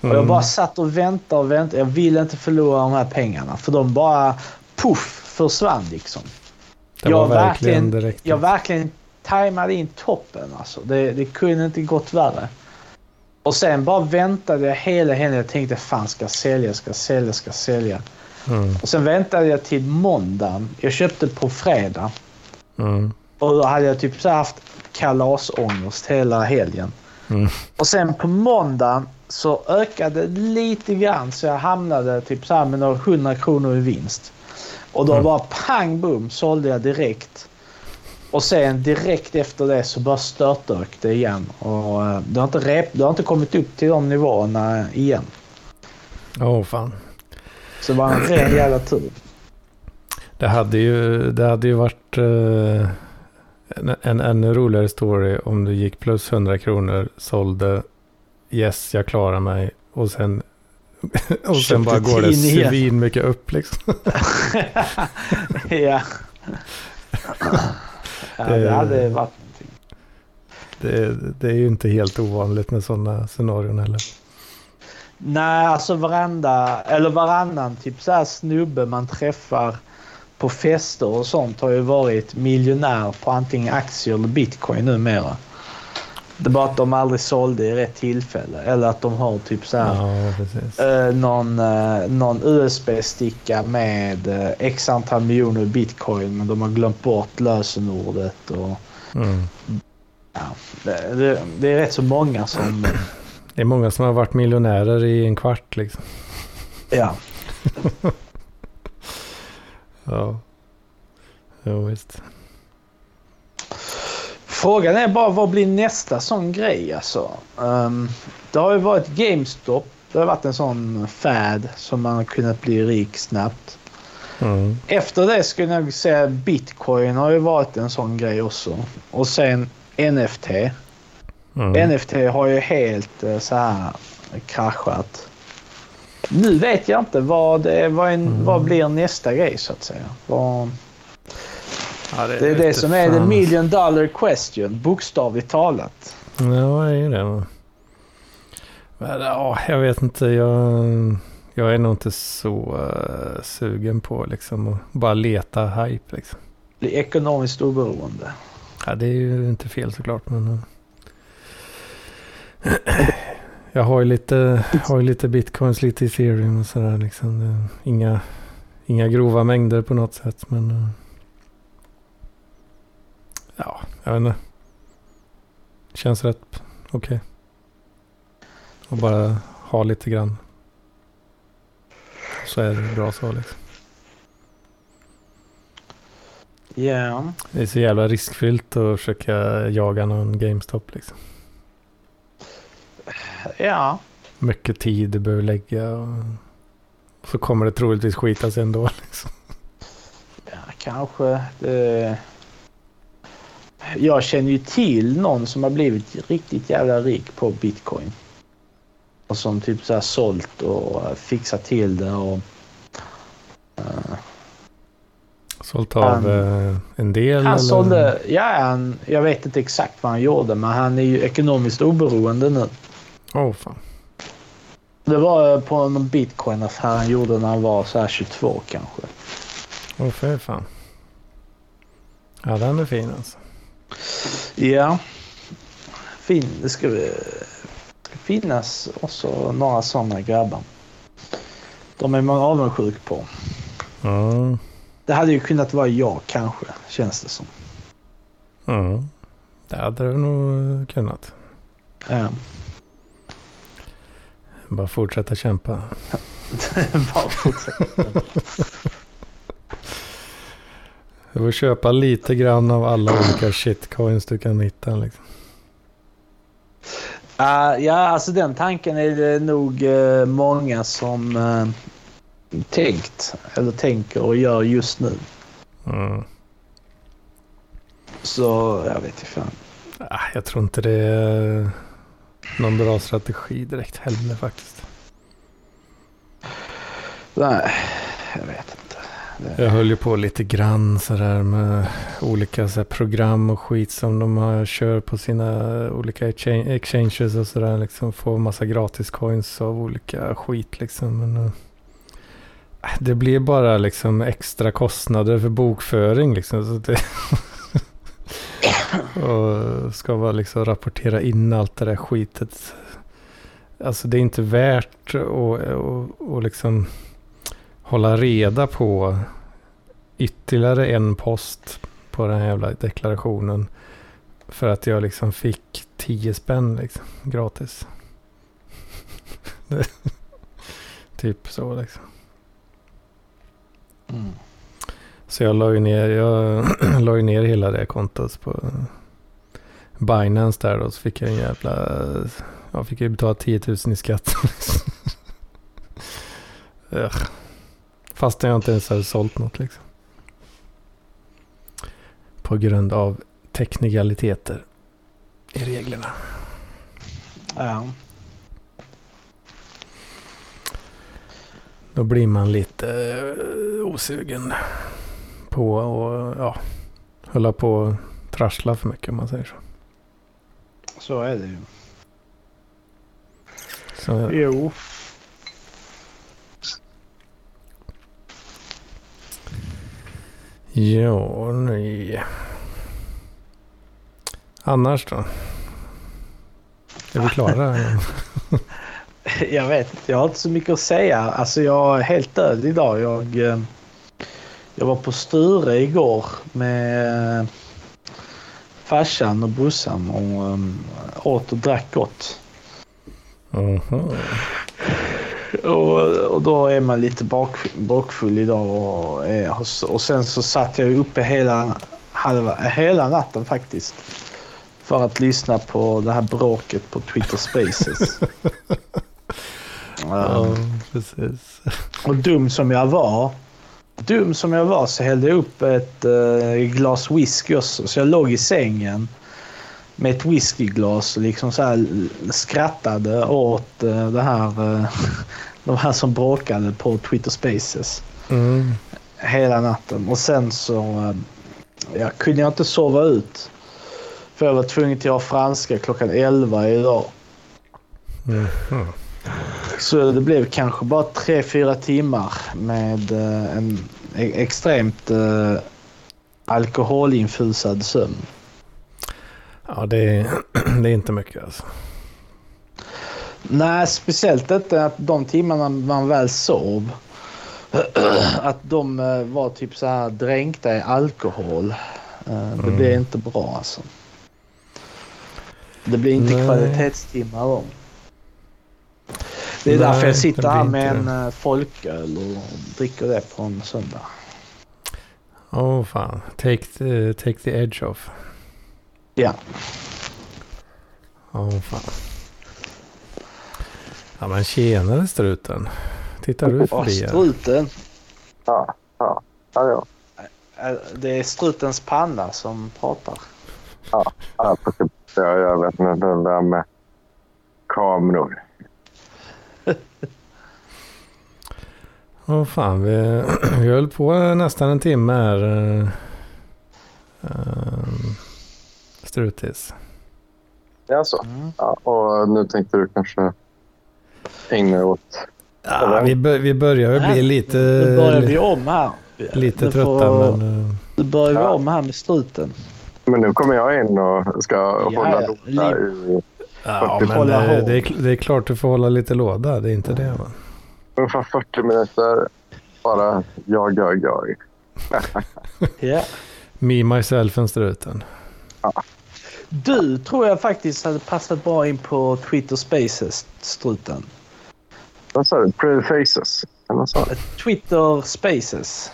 C: Och jag
A: Mm.
C: bara satt och väntade och väntade. Jag ville inte förlora de här pengarna för de bara puff försvann liksom.
A: Det
C: jag
A: verkligen direkt.
C: Jag verkligen tajmade in toppen alltså. Det, det kunde inte gått värre. Och sen bara väntade jag hela helgen. Jag tänkte fan ska sälja, ska sälja, ska sälja.
A: Mm.
C: Och sen väntade jag till måndagen. Jag köpte på fredag.
A: Mm.
C: Och då hade jag typ så haft kalasångest hela helgen.
A: Mm.
C: Och sen på måndagen så ökade det lite grann så jag hamnade typ så här med några hundra kronor i vinst. Och då
A: Mm.
C: bara pang bum sålde jag direkt. Och sen direkt efter det så bara störtdök det igen. Och eh, det har inte, rep, det har inte kommit upp till de nivåerna igen.
A: Åh fan.
C: Så det var en ren jävla tur.
A: Det hade ju, det hade ju varit eh, en, en ännu roligare story om du gick plus 100 kronor, sålde, yes jag klarar mig och sen, och sen bara går det svin mycket upp liksom.
C: ja. ja, det
A: Det-
C: hade varit.
A: Det, det är ju inte helt ovanligt med sådana scenarion heller.
C: Nej, alltså varenda, eller varannan typ så här snubbe man träffar på fester och sånt har ju varit miljonär på antingen aktier eller bitcoin numera. Det är bara att de aldrig sålde i rätt tillfälle eller att de har typ så här
A: Ja,
C: eh, någon, eh, någon USB-sticka med eh, x antal miljoner bitcoin men de har glömt bort lösenordet och
A: Mm.
C: ja, det, det, det är rätt så många som
A: Det är många som har varit miljonärer i en kvart liksom.
C: ja,
A: Ja, jo, visst.
C: Frågan är bara vad blir nästa sån grej alltså? Ehm, det har ju varit GameStop. Det har varit en sån fad som man har kunnat bli rik snabbt.
A: Mm.
C: Efter det skulle jag säga Bitcoin har ju varit en sån grej också. Och sen NFT.
A: Mm.
C: NFT har ju helt eh, så här kraschat. Nu vet jag inte vad, det, vad, en,
A: Mm.
C: vad blir nästa grej så att säga. Vad,
A: Ja,
C: det är det som är the
A: fan.
C: million dollar question, bokstavligt talat.
A: Ja, det är ju det. Men ja, jag vet inte. Jag, jag är nog inte så uh, sugen på liksom att bara leta hype liksom.
C: Bli ekonomiskt oberoende.
A: Ja, det är ju inte fel såklart. Men, eh, jag har ju lite, har ju lite bitcoins, lite ethereum och sådär. Liksom. Inga, inga grova mängder på något sätt. Men eh, ja, jag vet inte. Känns rätt okej. Och bara ha lite grann. Så är det bra så liksom.
C: Ja.
A: Det är så jävla riskfyllt att försöka jaga någon GameStop liksom.
C: Ja.
A: mycket tid du behöver lägga. Och så kommer det troligtvis skita sig ändå. Liksom.
C: ja, kanske. Det... Jag känner ju till någon som har blivit riktigt jävla rik på bitcoin. Och som typ så här sålt och eh, fixat till det och... eh,
A: Sålt av
C: Han-
A: eh, en del.
C: han
A: eller?
C: sålde... Ja, han, jag vet inte exakt vad han gjorde men han är ju ekonomiskt oberoende nu.
A: Åh fan.
C: Det var eh, på någon bitcoin-affär han gjorde när han var så här 22 kanske.
A: Åh för fan. Ja den är fin alltså.
C: Ja. Fin, det ska vi- finnas också några sådana grabbar. De är man avundsjuk på.
A: Mm.
C: Det hade ju kunnat vara jag kanske, känns det som.
A: Mm. Det hade du nog kunnat.
C: Ja.
A: Bara fortsätta kämpa.
C: Bara fortsätta.
A: Du får köpa lite grann av alla olika shitcoins du kan hitta. Liksom.
C: Ah, ja, alltså den tanken är det nog eh, många som eh, tänkt eller tänker och gör just nu.
A: Mm.
C: Så jag vet inte fan.
A: Ah, jag tror inte det är någon bra strategi direkt heller faktiskt.
C: Nej, jag vet inte. Det,
A: Jag höll ju på lite grann sådär med olika så program och skit som de har, kör på sina olika exchange- exchanges och sådär. Liksom får massa gratis coins av olika skit liksom. Men, eh, det blir bara liksom extra kostnader för bokföring liksom. Så det och ska vara liksom rapportera in allt det där skitet. Alltså det är inte värt att och, och liksom hålla reda på ytterligare en post på den här jävla deklarationen. För att jag liksom fick 10 spänn liksom, gratis. Typ så liksom.
C: mm.
A: Så jag la ju ner, jag la ner hela det kontot på Binance där och så fick jag en jävla, jag fick ju betala 10 000 i skatt. Ugh. Fast jag inte ens hade sålt något liksom. På grund av teknikaliteter i reglerna.
C: Ja.
A: Då blir man lite eh, osugen på att ja, hålla på och trassla för mycket om man säger så.
C: Så är det ju.
A: så
C: Jo.
A: ja, nej. Annars då? Är vi klara?
C: Jag vet inte, jag har inte så mycket att säga. Alltså jag är helt död idag. Jag, eh, jag var på Sture igår med eh, farsan och brorsan och um, åt och drack gott.
A: Mhm.
C: Och, och då är man lite bak, bakfull idag och, är, och sen så satt jag uppe hela, halva, hela natten faktiskt. För att lyssna på det här bråket på Twitter Spaces.
A: Ja,
C: Um,
A: precis.
C: Och dum som jag var. Dum som jag var så hällde jag upp ett eh, glas whisky också. Så jag låg i sängen med ett whiskyglas och liksom så här skrattade åt eh, det här, eh, de här som bråkade på Twitter Spaces
A: Mm.
C: hela natten. Och sen så ja, kunde jag inte sova ut. För jag var tvungen till att ha franska klockan 11 idag.
A: Mhm.
C: Så det blev kanske bara 3-4 timmar med eh, en e- extremt eh, alkoholinfusad sömn.
A: Ja, det är, det är inte mycket alltså.
C: Nej, speciellt inte att de timmarna man väl sov. Att de eh, var typ så här dränkta i alkohol. Det
A: Mm.
C: blir inte bra alltså. Det blir inte
A: Nej.
C: kvalitetstimmar om. Det är
A: Nej,
C: därför jag sitter här med en eh, folköl och dricker det på en söndag.
A: Åh oh, fan. Take the, take the edge off.
C: Ja.
A: Åh oh, fan. Ja men tjenare struten. Tittar du förbi här?
C: struten.
B: Ja, ja. Ja, ja.
C: Det är strutens panna som pratar.
B: ja precis. Jag, jag vet inte, det där med kameror.
A: Åh fan, vi, vi höll på nästan en timme här. ehm, strutis.
B: Ja, så.
C: Mm.
B: Ja, och nu tänkte du kanske ägna dig åt...
A: Ja, vi, bör, vi börjar ju bli lite,
C: Nu börjar vi om här.
A: lite
C: Nu
A: trötta.
C: får-
A: Men, eh,
C: Nu börjar vi
B: Ja.
C: om här med struten.
B: Men nu kommer jag in och ska hålla
C: ja.
B: låda i
A: ja, men
C: hålla hål.
A: det, är, det är klart du får hålla lite låda. Det är inte det va?
B: Ungefär 40 minuter. Bara jag, jag, jag.
C: Ja.
A: Me, myself and struten.
C: Du tror jag faktiskt hade passat bra in på Twitter Spaces, struten.
B: Vad sa du? Pretty faces? Eller vad sa du?
C: Twitter Spaces.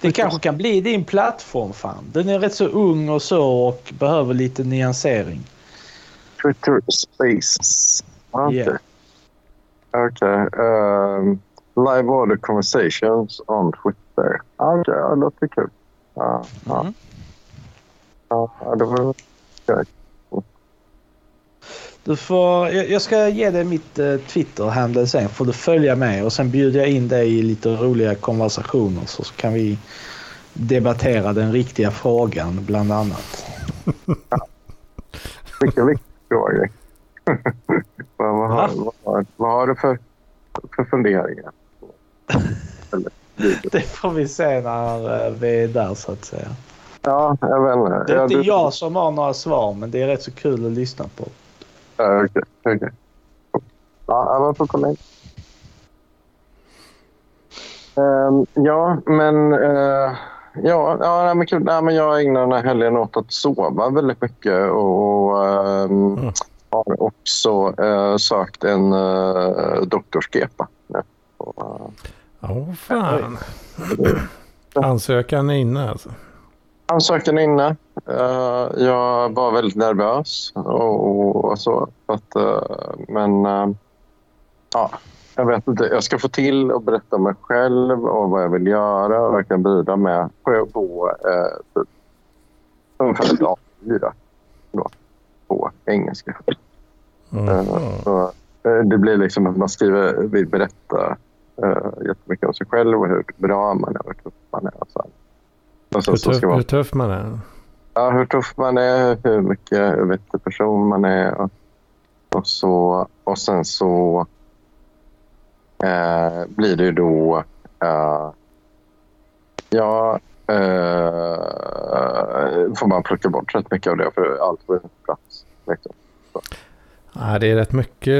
C: Det kanske kan bli din plattform fan. Den är rätt så ung och så och behöver lite nyansering.
B: Twitter spaces. Okej. Okej. ehm, live order conversations on Twitter. Okej, ja, det låter kul. Ja, ja, det var...
C: Du får, jag, ska ge dig mitt uh, Twitter-handle sen. Får du följa med och sen bjuder jag in dig i lite roliga konversationer så kan vi debattera den riktiga frågan bland annat.
D: Vilken viktig fråga. Vad, vad, har, vad, vad, vad har du för, för funderingar?
C: det får vi se när eh, vi är där så att säga.
D: Ja, jag vet inte.
C: Det är inte
D: du...
C: jag som har några svar men det är rätt så kul att lyssna på.
D: Ja, okej. Okay, okay. Ja, man får kolla in. Um, ja, men... Uh, ja, ja men kul. Nej, men jag ägnar den här helgen åt att sova väldigt mycket och um, mm. Har också uh, sökt en uh, doktorskepa. Ja,
A: Åh oh, fan. Ansökan är inne alltså?
D: Ansökan är inne. Uh, jag var väldigt nervös och, och så. Att, uh, men uh, ja, jag vet inte. Jag ska få till att berätta om mig själv och vad jag vill göra och jag kan bidra med på, på uh, typ, ungefär ett A4 då, på engelska. Mm. Så, det blir liksom att man skriver, vill berätta uh, jättemycket om sig själv och hur bra man är och hur tuff man är. Och så.
A: Och så, hur, tuff, man, hur tuff man är?
D: Ja, hur tuff man är, hur mycket vettig person man är. Och, och, så, och sen så eh, blir det ju då... Eh, ja, eh, får man plocka bort rätt mycket av det för allt får inte plats. Liksom.
A: Ja, det är rätt mycket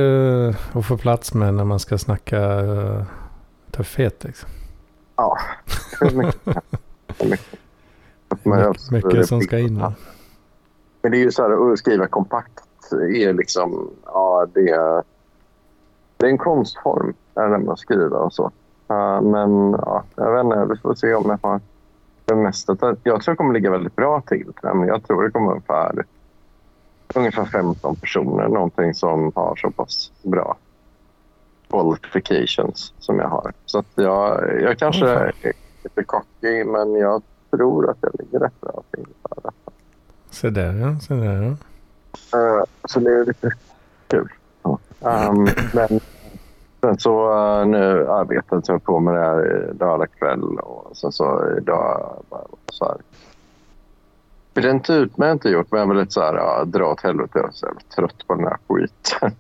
A: att få plats med när man ska snacka uh, tuffhet. Liksom.
D: Ja, mycket. mycket.
A: Mycket, mycket som ska in.
D: Men det är ju så här att skriva kompakt är liksom, ja det är, det är en konstform är det med att skriva och så. Uh, men ja, jag vet inte, vi får se om jag har det mesta. Jag tror det kommer ligga väldigt bra till. Jag tror det kommer ungefär, ungefär 15 personer, någonting som har så pass bra qualifications som jag har. Så jag, jag kanske är lite cocky, men jag tror att jag ligger rätt bra till.
A: Se där ja, se där ja.
D: Uh, så det är lite kul. Um, men sen så uh, nu arbetar jag på med det här lördag kväll och sen så idag bara så här. Bränt ut mig jag inte gjort, men jag var lite så här, ja, dra åt helvete. Jag jävla trött på den här skiten.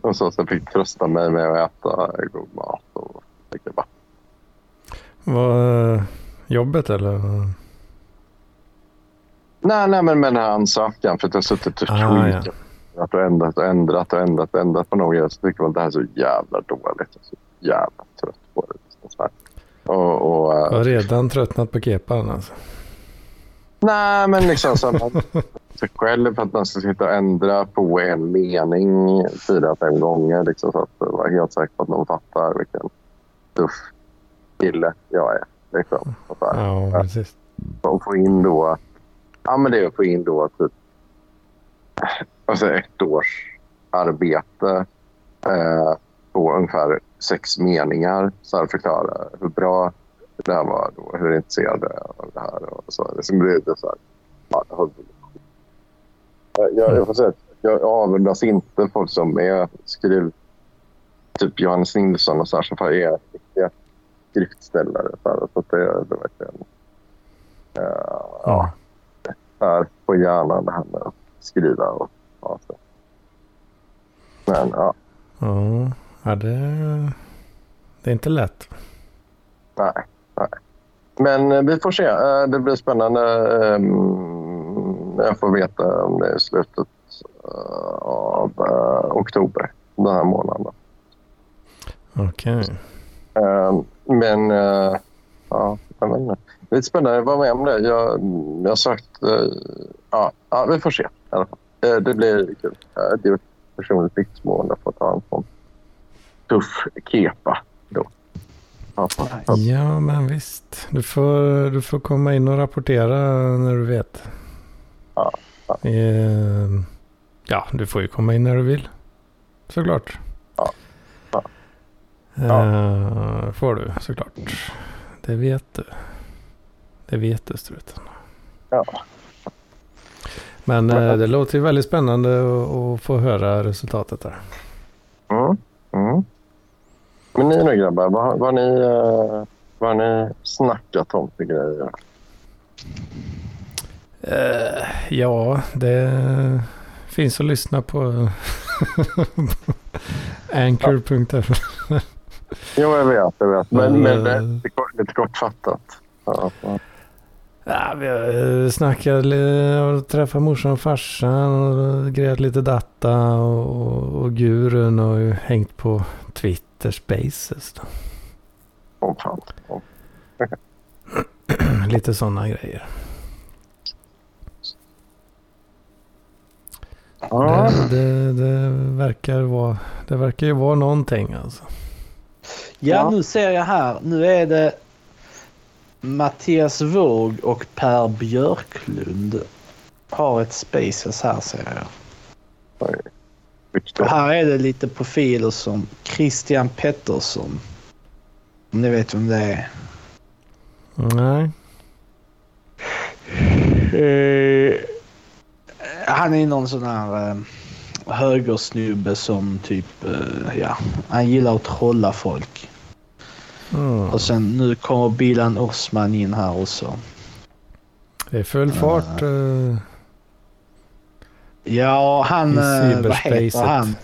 D: och så, så jag fick trösta mig med att äta god mat och dricka vatten.
A: Vad jobbet eller?
D: Nej, nej men med den här ansökan. För att jag har suttit och ah, ja. och ändrat och ändrat och ändrat och ändrat på något. Så tycker man att det här är så jävla dåligt. Jag är så jävla trött på det. Så här. Och, och,
A: jag har redan tröttnat på kepan alltså.
D: Nej, men liksom så man sig själv för att man ska sitta och ändra på en mening fyra, fem gånger. Liksom, så att vara helt säker på att någon fattar vilken tuff kille jag är. Liksom, och så
A: Ja, precis.
D: Och få in då... Ja, men det är att få in då typ alltså ett års arbete eh, på ungefär sex meningar. Så här förklara hur bra det här var då, hur intresserade av det här och så. Det blir lite så här... Ja, jag, jag får säga att jag avundas inte folk som är skriv... Typ Johannes Nilsson och så här, som är riktiga skriftställare. Så, här, så det, det verkligen... Uh, ja. Här på hjärnan det här med att skriva och ja, så. Men ja.
A: Ja, det, det är inte lätt.
D: Nej, nej. Men eh, vi får se. Eh, det blir spännande. Ehm, jag får veta om det är slutet av oktober den här månaden.
A: Okej. Okay.
D: Ehm, men ja, jag vet inte. Lite spännande att vara med om det. Jag, jag har sagt... Ja, ja, vi får se i alla fall. Uh, det blir kul. Det är ett personligt vittnesmål att få ta en sån tuff kepa då.
A: Ja, ja, men visst. Du får, du får komma in och rapportera när du vet.
D: Ja, ja.
A: ja, du får ju komma in när du vill. Såklart.
D: Ja.
A: Uh, får du såklart. Det vet du. Det vet du struten.
D: Ja.
A: Men eh, det låter ju väldigt spännande att, få höra resultatet där.
D: Mm. Mm. Men ni nu grabbar, vad, vad, ni, eh, vad har ni snackat om för grejer?
A: Eh, ja, det finns att lyssna på Anchor.fm.
D: Jo, jag vet. Jag vet. Men,
A: Men,
D: men
A: eh,
D: lite, kort, lite kortfattat. Ja, ja.
A: Ja, vi har snackat li- och träffat morsan och farsan och grejat lite data och, och, och gurun och ju hängt på Twitter Spaces. Då.
D: Åh, fan. Åh.
A: lite sådana grejer. Det, det, det, verkar vara, det verkar ju vara någonting alltså.
C: Ja,
D: Ja.
C: nu ser jag här. Nu är det Mattias Våg och Per Björklund har ett spaces här ser jag. Och här är det lite profiler som Christian Pettersson. Om ni vet vem det är.
A: Nej.
C: Eh, han är någon sån här eh, högersnubbe som typ, eh, ja, han gillar att trolla folk.
A: Mm.
C: Och sen nu kommer Bilan Osman in här också.
A: Det är full fart. eh,
C: Ja, han, eh, vad heter han?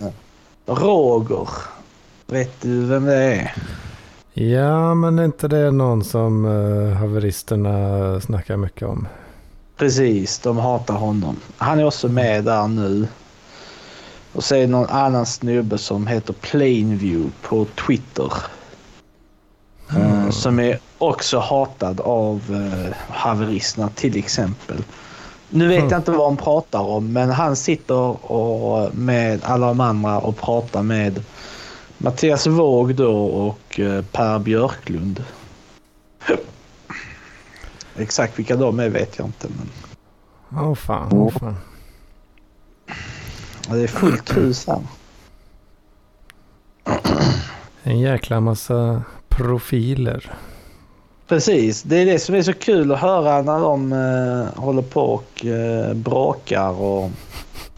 C: Roger. Vet du vem det är?
A: ja, men är inte det någon som uh, haveristerna snackar mycket om?
C: Precis, de hatar honom. Han är också med där nu. Och så är det någon annan snubbe som heter Plainview på Twitter. Eh, som är också hatad av uh, haveristerna till exempel. Nu vet
A: Mm.
C: jag inte vad han pratar om men han sitter och, med alla de andra och pratar med Mattias Våg då och eh, Per Björklund. Exakt vilka de är vet jag inte men
A: Åh fan, åh fan.
C: ja, det är fullt hus här.
A: En jäkla massa profiler.
C: Precis, det är det som är så kul att höra när de eh, håller på och eh, bråkar och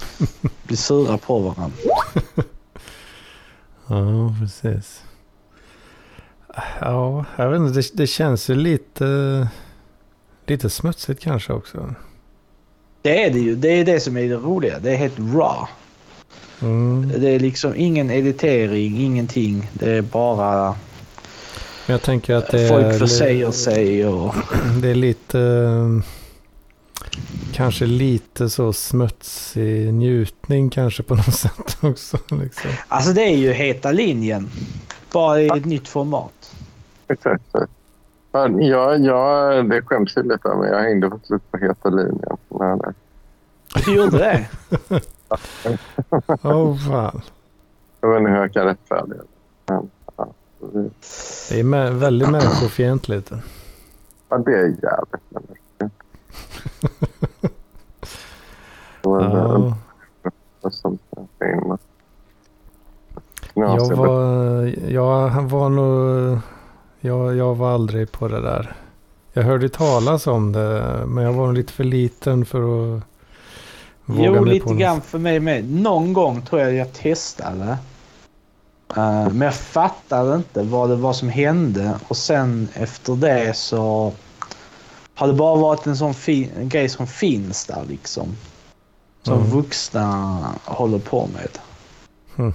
C: blir sura på varandra.
A: Ja, precis. Ja, jag vet inte. Det, det känns ju lite, lite smutsigt kanske också.
C: Det är det ju. Det är det som är det roliga. Det är helt raw.
A: Mm.
C: Det är liksom ingen editering, ingenting. Det är bara
A: Men jag tänker att det är,
C: folk försäger sig och...
A: det är lite... eh, Kanske lite så smutsig njutning kanske på något sätt också. Liksom.
C: Alltså det är ju heta linjen. Bara i ett nytt format.
D: Exakt. Ja, jag, jag, det skäms ju lite, men jag hängde faktiskt på heta linjen. Nej, nej.
C: Du gjorde det?
A: Åh oh, fan.
D: Jag vet inte hur jag kan rättfärdiga det. Det-
A: är väldigt människofientligt.
D: ja, det är jävligt människofientligt.
A: Ja, jag var, jag var nog... Jag, jag var aldrig på det där. Jag hörde talas om det, men jag var nog lite för liten för att våga
C: Jo,
A: mig
C: lite
A: på
C: grann för mig med. Någon gång tror jag jag testade. Eh, men jag fattade inte vad det var som hände och sen efter det så har det bara varit en sån fin, en grej som finns där liksom. Som
A: Mm.
C: vuxna håller på med.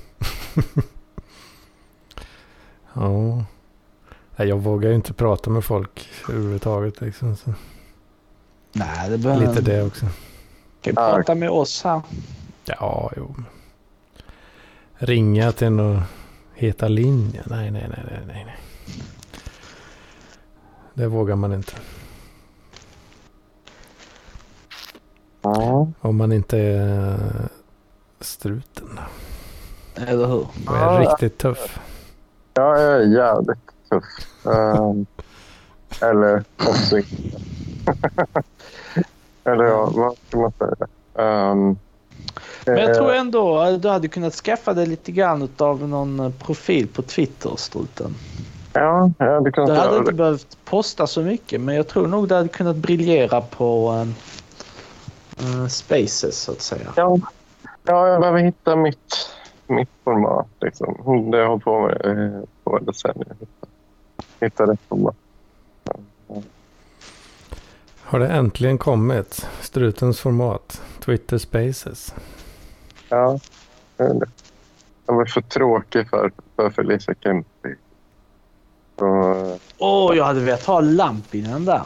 A: Ja. Nej, jag vågar ju inte prata med folk överhuvudtaget. Liksom, så.
C: Nej, det behöver
A: Lite det också.
C: Kan ju prata med oss här.
A: Ja, jo. Ringa till någon heta linje. Nej, nej, nej, nej, nej. Det vågar man inte.
D: Ja.
A: Om man inte är struten.
C: Eller hur?
A: Och är
D: Ja.
A: riktigt tuff.
D: Jag är jävligt tuff. Ehm, eller också eller ja, vad ska man säga? Um,
C: Men jag tror ändå att du hade kunnat skaffa dig lite grann av någon eh, profil på Twitter, struten.
D: Ja, jag hade kunnat
C: Du hade inte
D: det.
C: behövt posta så mycket men jag tror nog du hade kunnat briljera på, eh, eh, spaces så att säga.
D: Ja, ja jag behöver hitta mitt, mitt format. Liksom. Det har jag hållit på med eh, på decennier. Hitta, hitta rätt format.
A: Har det äntligen kommit? Strutens format. Twitter Spaces.
D: Ja. Jag var för tråkig för, för Felicia Kempi.
C: Åh, jag hade velat ha Lampinen där.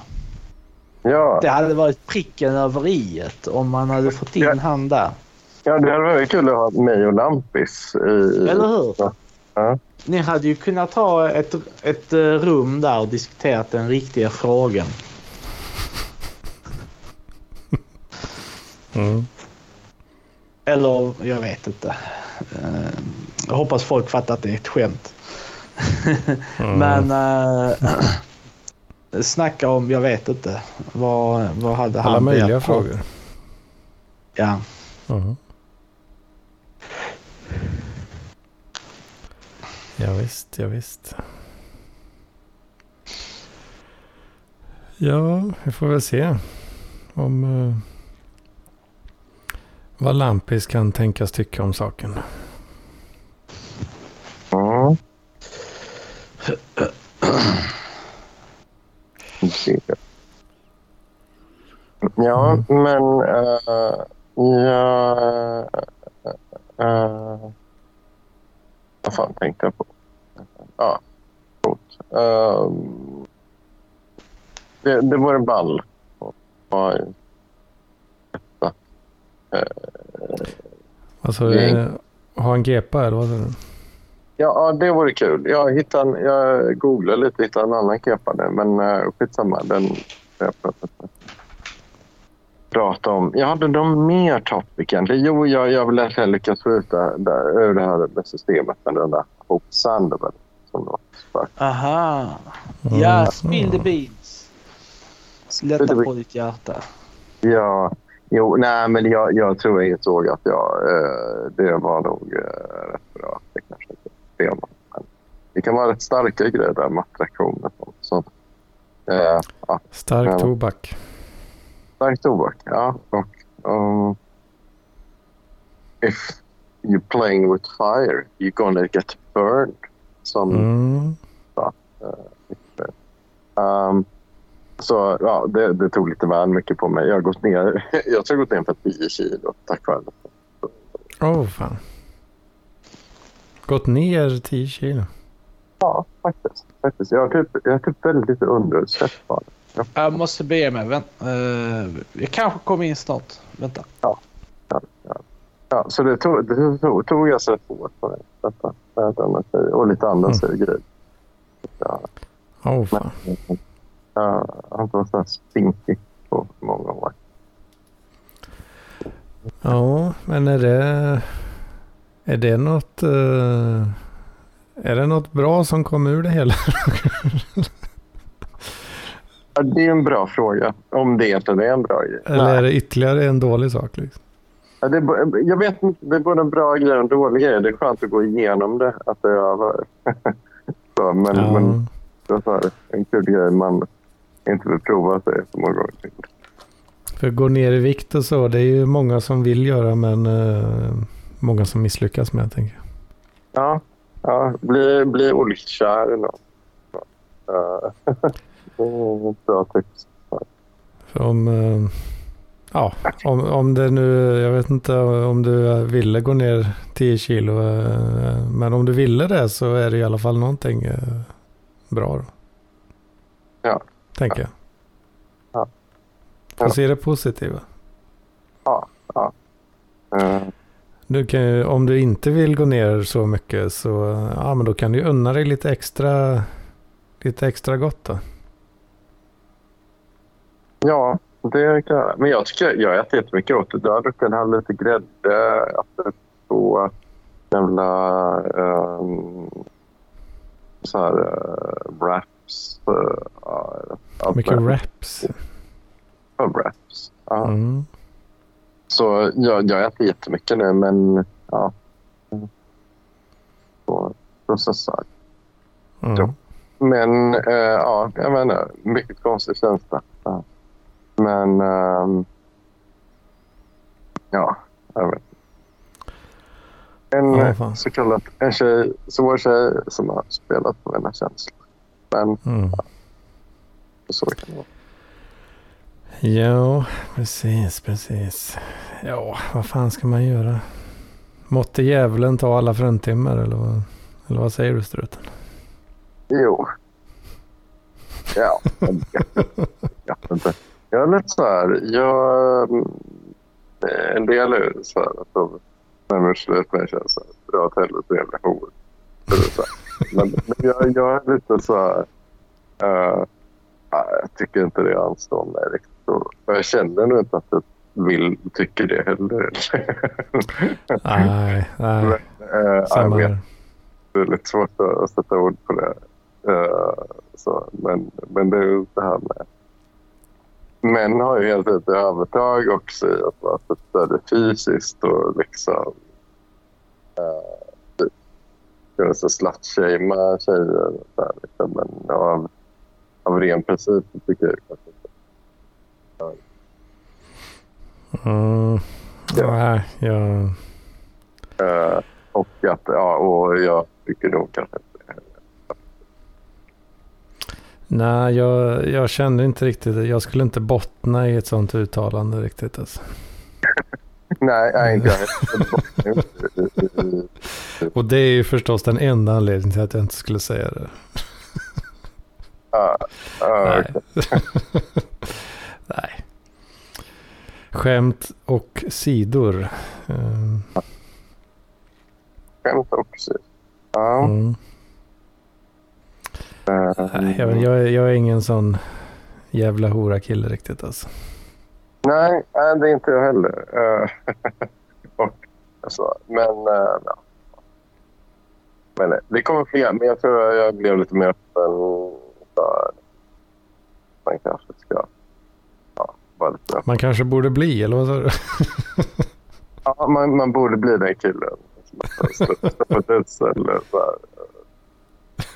D: ja,
C: Det hade varit pricken över iet om man hade fått in
D: Ja.
C: han där.
D: ja, det hade varit kul att ha mig och Lampis. I,
C: Eller hur?
D: Ja. Ja.
C: Ni hade ju kunnat ha ett, ett eh, rum där och diskuterat den riktiga frågan.
A: Mm.
C: Eller jag vet inte. Eh, Jag hoppas folk fattar att det är ett skämt.
A: Mm.
C: Men äh, snacka om, jag vet inte. Vad, vad hade han
A: Alla möjliga
C: ha?
A: frågor.
C: Ja.
A: Mm. Ja, visst, ja, visst. Ja, vi får väl se om eh, vad Lampis kan tänkas tycka om saken.
D: Mm. Ja, men uh, ja, uh, vad fan tänkte jag på? Ja, coolt. Um, det, det vore ball. Eh,
A: Alltså, eh, ha en GPA eller vad sa du?
D: Ja, det vore kul. Jag, hittade en, jag googlade lite, hittade en annan kepa nu, men uh, skitsamma. Den jag pratat med. Prata om. Jag hade de mer topic egentligen. Jo, jag, jag vill egentligen lyckas få ut det, där, ur det här med systemet med den där Hope Sandoval.
C: Aha.
A: Mm.
C: Ja, spill the beans. Lätta på ditt hjärta.
D: Ja, jo, nej, men jag, jag tror jag insåg att jag, eh, det var nog eh, rätt bra. Det kanske inte tema. Men det kan vara rätt starka grejer där med attraktion och sånt. Så, eh, ja.
A: Stark
D: Ja.
A: tobak.
D: Stark tobak, ja. Och um, if you're playing with fire, you're gonna get burned. Som,
A: Mm.
D: um, så ja, det, det tog lite väl mycket på mig. Jag har gått ner, jag tror jag har gått ner för 10 kilo tack vare det.
A: Åh oh, fan. Gått ner 10 kilo.
D: Ja, faktiskt. faktiskt. Jag har typ, jag har typ väldigt lite underutsläpp bara.
C: Jag måste be mig. Vänt, uh, jag kanske kommer in snart. Vänta.
D: Ja, så det tog, det tog, tog jag så hårt på mig. Detta, och lite andra
A: Mm.
D: grejer. Ja,
A: oh, fan.
D: Jag har inte varit så spinkig på många år.
A: Ja, men är det... Är det något... eh, är det något bra som kommer ur det hela?
D: Ja, det är en bra fråga. Om det inte är en bra grej.
A: Eller
D: Nej.
A: är det ytterligare en dålig sak? Liksom?
D: Ja, det är, jag vet inte. Det är både en bra grej och en dålig grej. Det är skönt att gå igenom det. Att det är över. så, men,
A: Ja.
D: men det här, en kul grej man inte vill prova sig så många gånger till.
A: För gå ner i vikt och så, det är ju många som vill göra men eh, många som misslyckas med tänker jag.
D: Ja, ja bli, bli olyckskär eller något. Det är ett bra tips.
A: För om, eh, ja, om, om det nu, jag vet inte om du ville gå ner 10 kilo, eh, men om du ville det så är det i alla fall någonting eh, bra då.
D: Ja.
A: Tänker jag.
D: Ja.
A: Får se det positiva.
D: Uh,
A: Du kan ju, om du inte vill gå ner så mycket så ja, men då kan du unna dig lite extra, lite extra gott då.
D: ja, det kan jag. Men jag tycker jag äter jättemycket åt det. Jag druckit en halv liter grädde, två jävla um, så här uh, wraps. Uh, allt
A: Mycket wraps.
D: Ja, wraps. Ja.
A: Mm.
D: Så jag, jag äter jättemycket nu, men ja. Så processar.
A: Mm.
D: Ja. Men eh, ja, jag menar, mycket konstig känsla. Ja. Men ehm, ja, jag vet. En eh,
A: fan.
D: så kallad en tjej, svår tjej som har spelat på mina känslor. Men
A: Mm.
D: så kan det vara.
A: Ja, precis, precis. Ja, vad fan ska man göra? Måtte djävulen ta alla fruntimmer eller vad, eller vad säger du struten?
D: Jo. Ja, jag vet inte. Jag är lite så här. Jag, mm, en del är så här att de närmar sig med känns så här. Dra åt helvete jävla hor. Men, men jag, jag är lite så här. nej, jag tycker inte det anstår mig riktigt. Och jag känner nog inte att jag vill tycker det heller.
A: Nej, nej.
D: Men, jag
A: Samma
D: vet
A: här.
D: det är lite svårt att sätta ord på det. Eh, så, men, men det är ju det här med... Män har ju helt enkelt övertag också i att vara större fysiskt och liksom... Uh, kunna så slutshamea tjejer. Och så här, liksom. Men av, av ren princip tycker jag kanske inte.
A: Mm.
D: Ja.
A: Nej, jag...
D: Eh, och att, ja, och jag tycker nog kanske inte
A: Nej, jag, jag känner inte riktigt. Jag skulle inte bottna i ett sånt uttalande riktigt. Alltså.
D: Nej, nej inte jag.
A: Och det är ju förstås den enda anledningen till att jag inte skulle säga det.
D: Ja, ja,
A: Nej. Nej. Skämt och sidor. Ehm,
D: Skämt också. Ja.
A: Mm.
D: eh,
A: Nej, jag, jag, är- jag är ingen sån jävla hora kille riktigt alltså.
D: Nej, nej, det är inte jag heller. Eh, och, alltså, men, eh, ja. men eh, det kommer fler. Men jag tror jag blev lite mer öppen för man kanske ska ja, vara lite öppen.
A: Man kanske borde bli, eller vad sa du?
D: Ja, man, man borde bli den killen. På ett utställ eller så här. eh,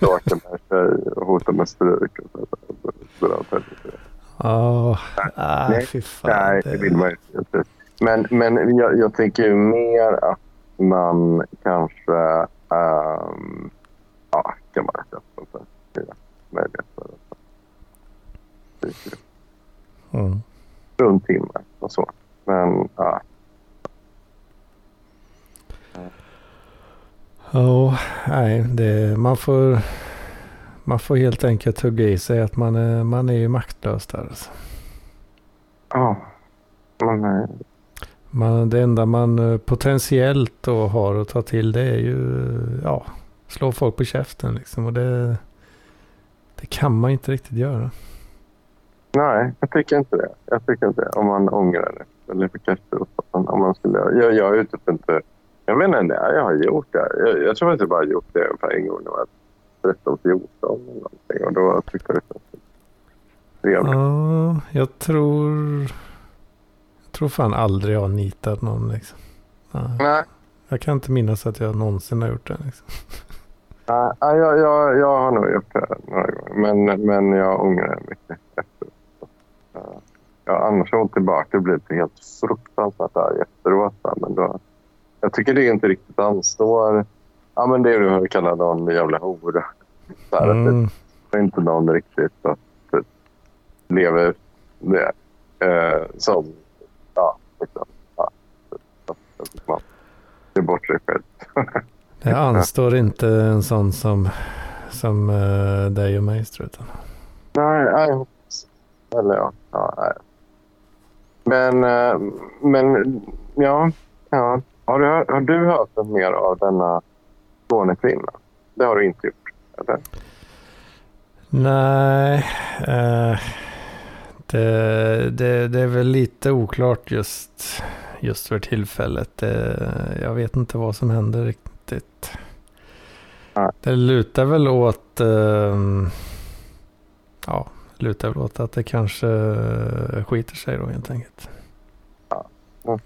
D: Bråka med en tjej och hota med stryk. Och så, så, så, så, så, så.
A: Ja, nej,
D: Nej,
A: fy fan.
D: Nej, det vill man ju inte. Men, men jag, jag tänker ju mer att man kanske ehm, ja, kan vara rätt öppen för möjligheter.
A: Mm.
D: Runt timme och så. Men ja,
A: Ja, nej, det, man, får, man får helt enkelt hugga i sig att man är, man är ju maktlös där. Alltså.
D: ja. Eh,
A: Man, det enda man eh, potentiellt då har att ta till det är ju ja, slå folk på käften liksom. Och det, det kan man inte riktigt göra.
D: nej, jag tycker inte det. Jag tycker inte det. Om man ångrar det. Eller för kanske om man skulle... Jag, jag är typ inte... Jag vet inte jag har gjort det. Jag, jag tror att jag bara gjort det ungefär en gång 13, 14 eller någonting. Och då tyckte jag det kändes trevligt.
A: Ja, jag tror... Jag tror fan aldrig jag har nitat någon liksom. Nej.
D: Nej,
A: Jag kan inte minnas att jag någonsin har gjort det. Liksom.
D: nej, jag, jag, jag har nog gjort det några gånger. Men, men jag ångrar mycket efteråt. Ja, Ja, annars har jag tillbaka och blivit helt fruktansvärt arg efteråt. Men då, jag tycker det inte riktigt anstår. Ja, men det är du kallar någon jävla hora. Så här,
A: Mm.
D: det är inte någon riktigt att typ, lever det eh, som... Ja, liksom. Ja, man ger bort sig själv.
A: Det anstår inte en sån som, som uh, dig och mig struten.
D: Nej, nej. Eller ja. ja nej. Men, eh, men ja, ja. Har, du, har du hört mer av denna Skånekvinna? Det har du inte gjort, eller?
A: Nej, eh, det, det, det är väl lite oklart just, just för tillfället. Det, jag vet inte vad som händer riktigt.
D: Nej.
A: Det lutar väl åt, eh, ja, lutar väl åt att det kanske skiter sig då helt enkelt.
D: Ja. Mm.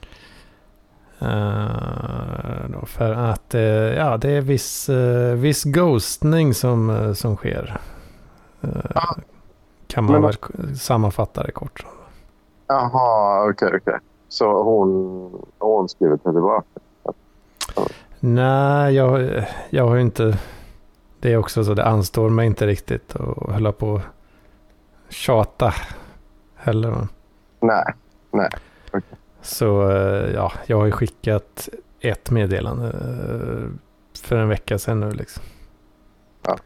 A: Då för att eh, ja, det är viss, eh, viss ghostning som, som sker. Eh, kan man
D: Men-
A: väl sammanfatta det kort.
D: Jaha, okej, okej. Så hon, hon skriver tillbaka.
A: Nej, jag, jag har ju inte... Det är också så, det anstår mig inte riktigt att hålla på och tjata heller.
D: Nej, nej.
A: Så eh, ja, jag har ju skickat ett meddelande eh, för en vecka sedan nu liksom.
D: Ja.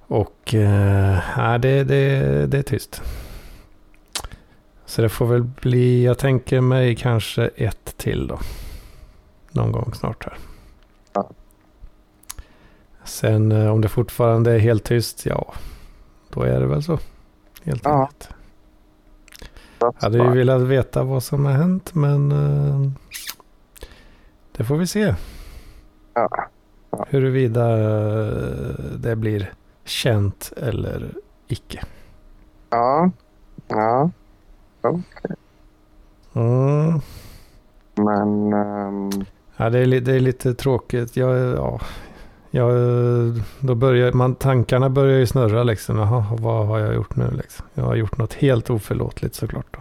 A: Och nej, det, det, det är tyst. Så det får väl bli, jag tänker mig kanske ett till då. Någon gång snart här.
D: Ja.
A: Sen om det fortfarande är helt tyst, ja, då är det väl så. Helt
D: Ja.
A: enkelt. Hade ju velat veta vad som har hänt men eh, det får vi se.
D: Ja.
A: Huruvida eh, det blir känt eller icke.
D: Ja. Ja.
A: Mm.
D: Men... ehm,
A: Ja, det, är, det är lite tråkigt. Jag, ja, jag, då börjar man, tankarna börjar ju snurra liksom. Jaha, vad har jag gjort nu liksom? Jag har gjort något helt oförlåtligt såklart. Då.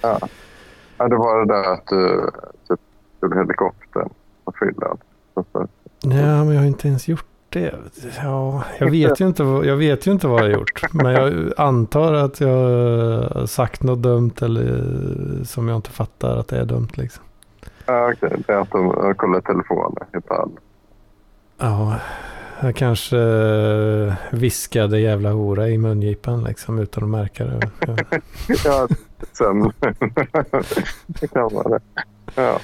D: ja. ja, det var det där att du typ, gjorde helikoptern på fyllan.
A: Ja, men jag har inte ens gjort det. Ja, jag, vet ju inte, jag vet ju inte vad jag har gjort. Men jag antar att jag har sagt något dumt eller som jag inte fattar att det är dumt. Liksom.
D: Ja, okej. Det är att de har kollat telefonen. Ifall.
A: Ja, jag kanske eh, viskade jävla hora i mungipan liksom, utan att märka det.
D: Ja, sömn. det kan vara det. Ja.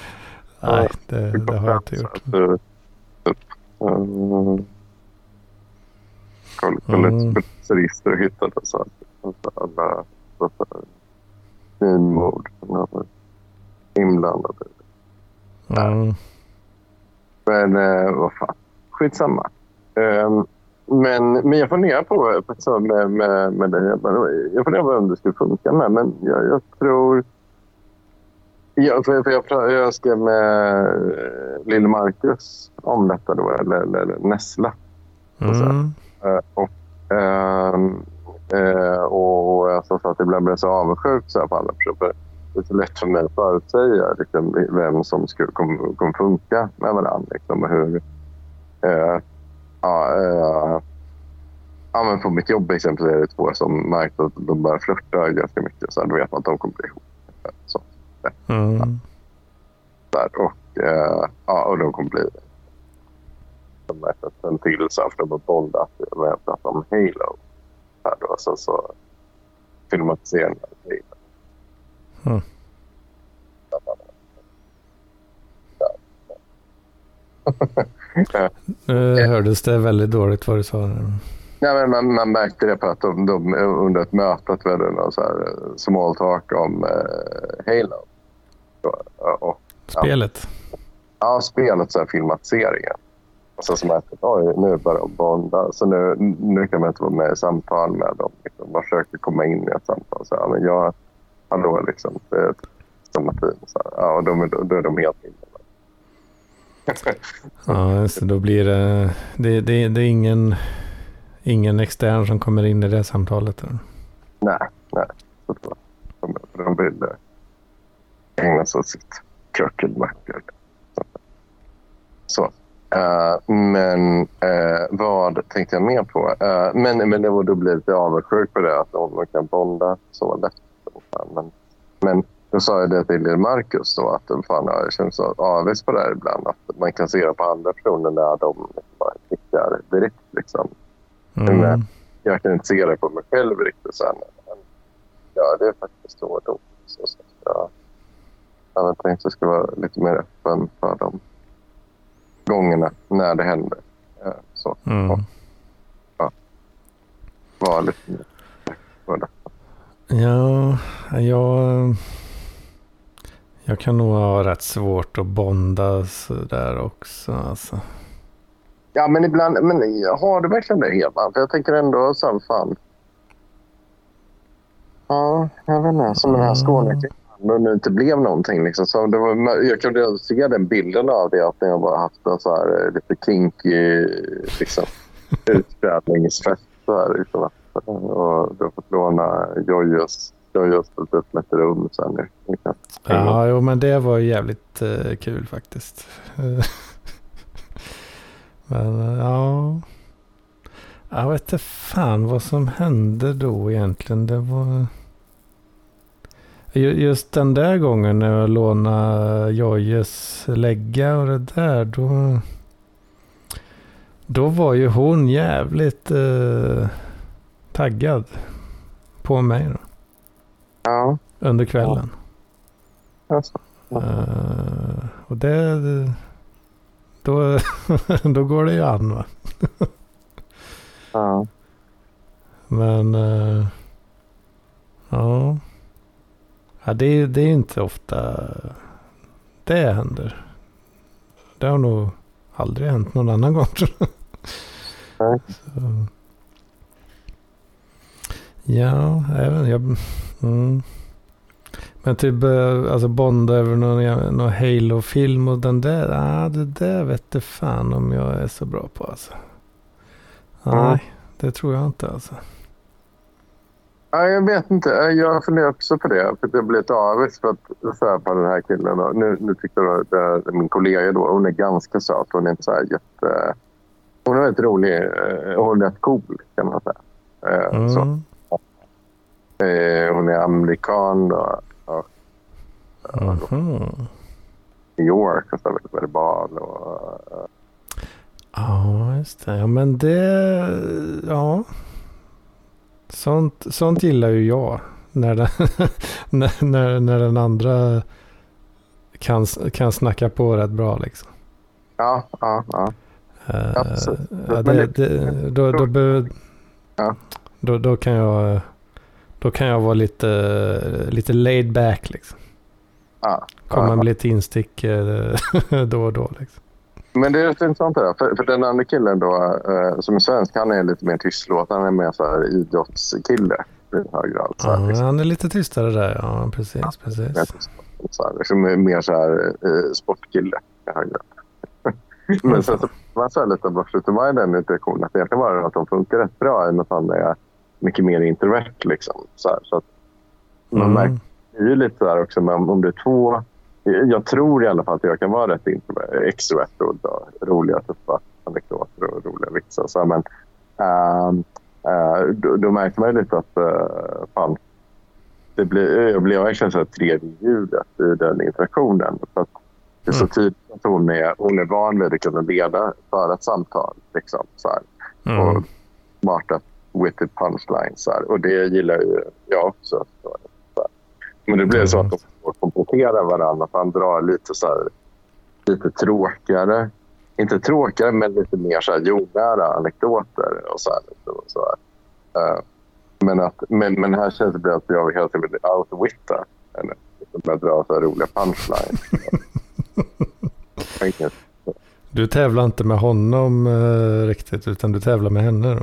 A: nej, det, det har jag inte gjort.
D: Typ, um, kolla kolla
A: Mm.
D: ett polisregister och hittade så alla varit inblandade.
A: Mm.
D: Men eh, vad fan, skitsamma. Um, men, men jag funderar på på så med, med, med det. Jag funderar på om det skulle funka med. Men jag, jag tror... Ja, för, för jag, jag skrev med eh, Lille Marcus om detta då, eller, eller, eller Nessla.
A: Mm.
D: Eh, och, ehm, eh, och jag sa så att ibland blir så avundsjuk så här på andra personer. Det är så lätt för mig att förutsäga liksom, vem som skulle kommer kom funka med varandra. Liksom, och hur, ja, eh, ja, men på mitt jobb exempelvis är det två som märkt att de börjar flörta ganska mycket. Så här, då vet man att de kommer bli ihop. Så,
A: Mm.
D: där. Och, eh, ja, och de kommer bli de märkt att en till så de bondat med att prata om Halo. Här då, så, så filmatiserar de Halo.
A: Mm. Nu hördes det väldigt dåligt vad du sa.
D: Ja, men man, man märkte det på att de, de under ett möte att vi hade någon så här eh, small talk om eh, Halo. Och, och,
A: Spelet.
D: ja, spelet, så här, filmatiseringen. Och så som att oj, nu börjar de bonda. Så nu, nu kan man inte vara med i samtal med dem. Liksom. Man försöker komma in i ett samtal. Så, ja, men jag, hallå, liksom. Det samma team. Så, här, ja, och är- då är de helt inne.
A: Ja, så. Då blir det... Det, det, det är ingen, ingen extern som kommer in i det samtalet. då.
D: Nej, nej. De, vill eh, ägna sig åt sitt kökkenmackor. Så. Uh, men uh, vad tänkte jag mer på? Uh, men, men det var då blir lite avundsjuk på det att de kan bonda så lätt. Men, men då sa jag det till Marcus då att fan, jag känner så avis på det här ibland. Att man kan se det på andra personer när de bara klickar direkt. Liksom
A: Mm.
D: jag kan inte se det på mig själv riktigt sen. Men ja, det är faktiskt då. Så, så, jag, jag hade tänkt att jag ska vara lite mer öppen för de gångerna när det händer. Eh, Så
A: Mm.
D: var lite mer.
A: Ja, jag... Jag kan nog ha rätt svårt att bonda sådär också. Alltså.
D: Ja, men ibland... Men har du verkligen det, Hedman? För jag tänker ändå så här, fan... Ja, jag vet inte. Som den här. Skåneklippen. Och nu inte blev någonting. Liksom. Så det var, jag kunde se den bilden av det. Att ni har bara haft en så här, eh, lite kinky liksom, utklädningsfest. Så här, liksom. Och du har fått låna Jojos ska ju ställt upp med ett rum sen.
A: Ja, jo, men det var ju jävligt eh, kul faktiskt. men eh, ja. Jag vet inte fan vad som hände då egentligen. Det var... Ju- Just den där gången när jag lånade Jojes lägga och det där. Då, då var ju hon jävligt eh, taggad på mig då,
D: Ja,
A: under kvällen.
D: alltså.
A: Eh, och det... Då, då går det ju an va.
D: Ja.
A: Men... eh, ja. ja det, är- det är inte ofta det händer. Det har nog aldrig hänt någon annan gång tror jag. Ja, även jag... Mm. Men typ eh, alltså bonda över någon, någon Halo-film och den där. Ah, det där vet jag fan om jag är så bra på alltså. Nej,
D: Ja.
A: det tror jag inte alltså.
D: Ja, jag vet inte. Jag funderar också på det. För det blir lite avis för att så här, på den här killen. Och Nu, nu tyckte jag att det min kollega då, hon är ganska söt. Hon är inte så här jätte... Hon är väldigt rolig. eh, Hon är rätt cool kan man säga. Eh, så. Eh, Hon är amerikan och, och
A: Mhm.
D: New York och så väldigt verbal. Och,
A: Ja, just det. Ja, men det... Ja. Sånt, sånt gillar ju jag. När den, när, när, när den andra kan, kan snacka på rätt bra liksom.
D: ja, ja, ja. Absolut.
A: ja, det,
D: det-
A: då, då,
D: Ja.
A: då, då kan jag... Då kan jag vara lite, lite laid back liksom.
D: ja.
A: Komma
D: ja.
A: med lite instick eh, då och då liksom.
D: Men det är rätt intressant det där. För, för den andra killen då, eh, som är svensk, han är lite mer tystlåten. Han är mer så här idrottskille i hög grad. Så här,
A: Ja,
D: liksom.
A: han är lite tystare där. Ja, precis, precis.
D: Mer tyst. Så här, liksom mer så här, eh, sportkille i hög grad. Men sen så var så här lite bara slutet vara i den interaktionen. Att egentligen var det att de funkar rätt bra i och med att han är mycket mer introvert. Liksom. Så, här, så att man märker
A: Mm.
D: är ju lite så här också men om, det är två... Jag tror i alla fall att jag kan vara rätt introvert- extrovert och dra roliga, tuffa anekdoter och roliga vitsar. Så, här, men ehm, eh, då, då märker man lite att uh, fan, det blir, jag blir verkligen så här tredje ljudet i den interaktionen. För att det är så
A: Mm.
D: tydligt att hon är, hon är van vid att kunna leda för ett samtal. Liksom, så här
A: Mm.
D: och smarta witty punchlines. Så här. Och det gillar ju jag också. Men det blir så att de får komplettera varandra. För han drar lite, så här, lite tråkigare. Inte tråkigare, men lite mer så här jordnära anekdoter. Och så här, och så här. Eh, men, att, men, men här känns det att jag hela tiden vill outwitta henne. Liksom Med att dra så här roliga punchlines.
A: Du tävlar inte med honom eh, riktigt utan du tävlar med henne då?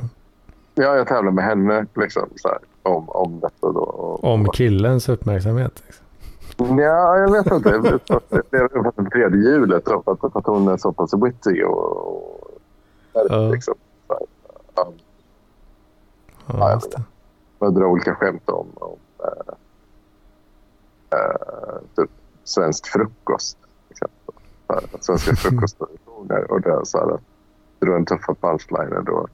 D: Ja, jag tävlar med henne liksom, så här, om, om detta. Då, och,
A: Om killens uppmärksamhet. Liksom.
D: Ja, jag vet inte. Det är fått det tredje hjulet för att, för hon är så pass witty och... och
A: Ja.
D: liksom, så här, ja,
A: Ja, just det.
D: man drar olika skämt om, om äh, äh, typ svensk frukost. Svenska frukosttraditioner. Och det är så här att dra en tuffa punchliner då.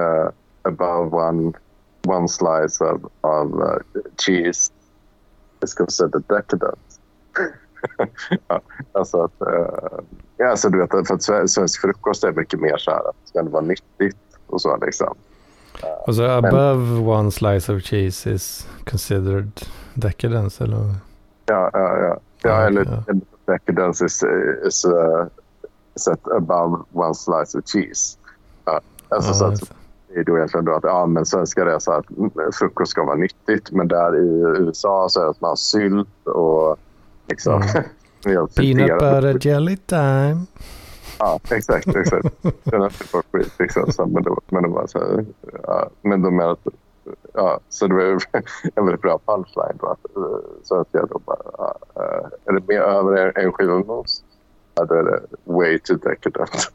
D: Uh, above one, one slice of, of uh, cheese is considered decadent. alltså att, uh, ja, alltså du vet, för att sve- svensk frukost är mycket mer så här att det ska vara nyttigt och så liksom.
A: Och så above one slice of cheese is considered decadence eller?
D: Ja, ja, ja. ja
A: Ja,
D: eller
A: ja.
D: eller decadence is, is uh, set above one slice of cheese. Ja, alltså
A: Ja,
D: så att,
A: just det.
D: det är då egentligen då att ja, men svenskar är så att mm, frukost ska vara nyttigt. Men där i USA så är det att man sylt och liksom...
A: Mm. Peanut butter jelly time.
D: Ja, exakt. exakt. Den är typ av skit. Liksom. Så, men, då, men, de bara så här, ja, men de menar att... Ja, så det var en väldigt bra punchline. Då, att, så att jag då bara... Ja, eh, är det mer över en, en skiva med ost? Ja, då är det way too decadent.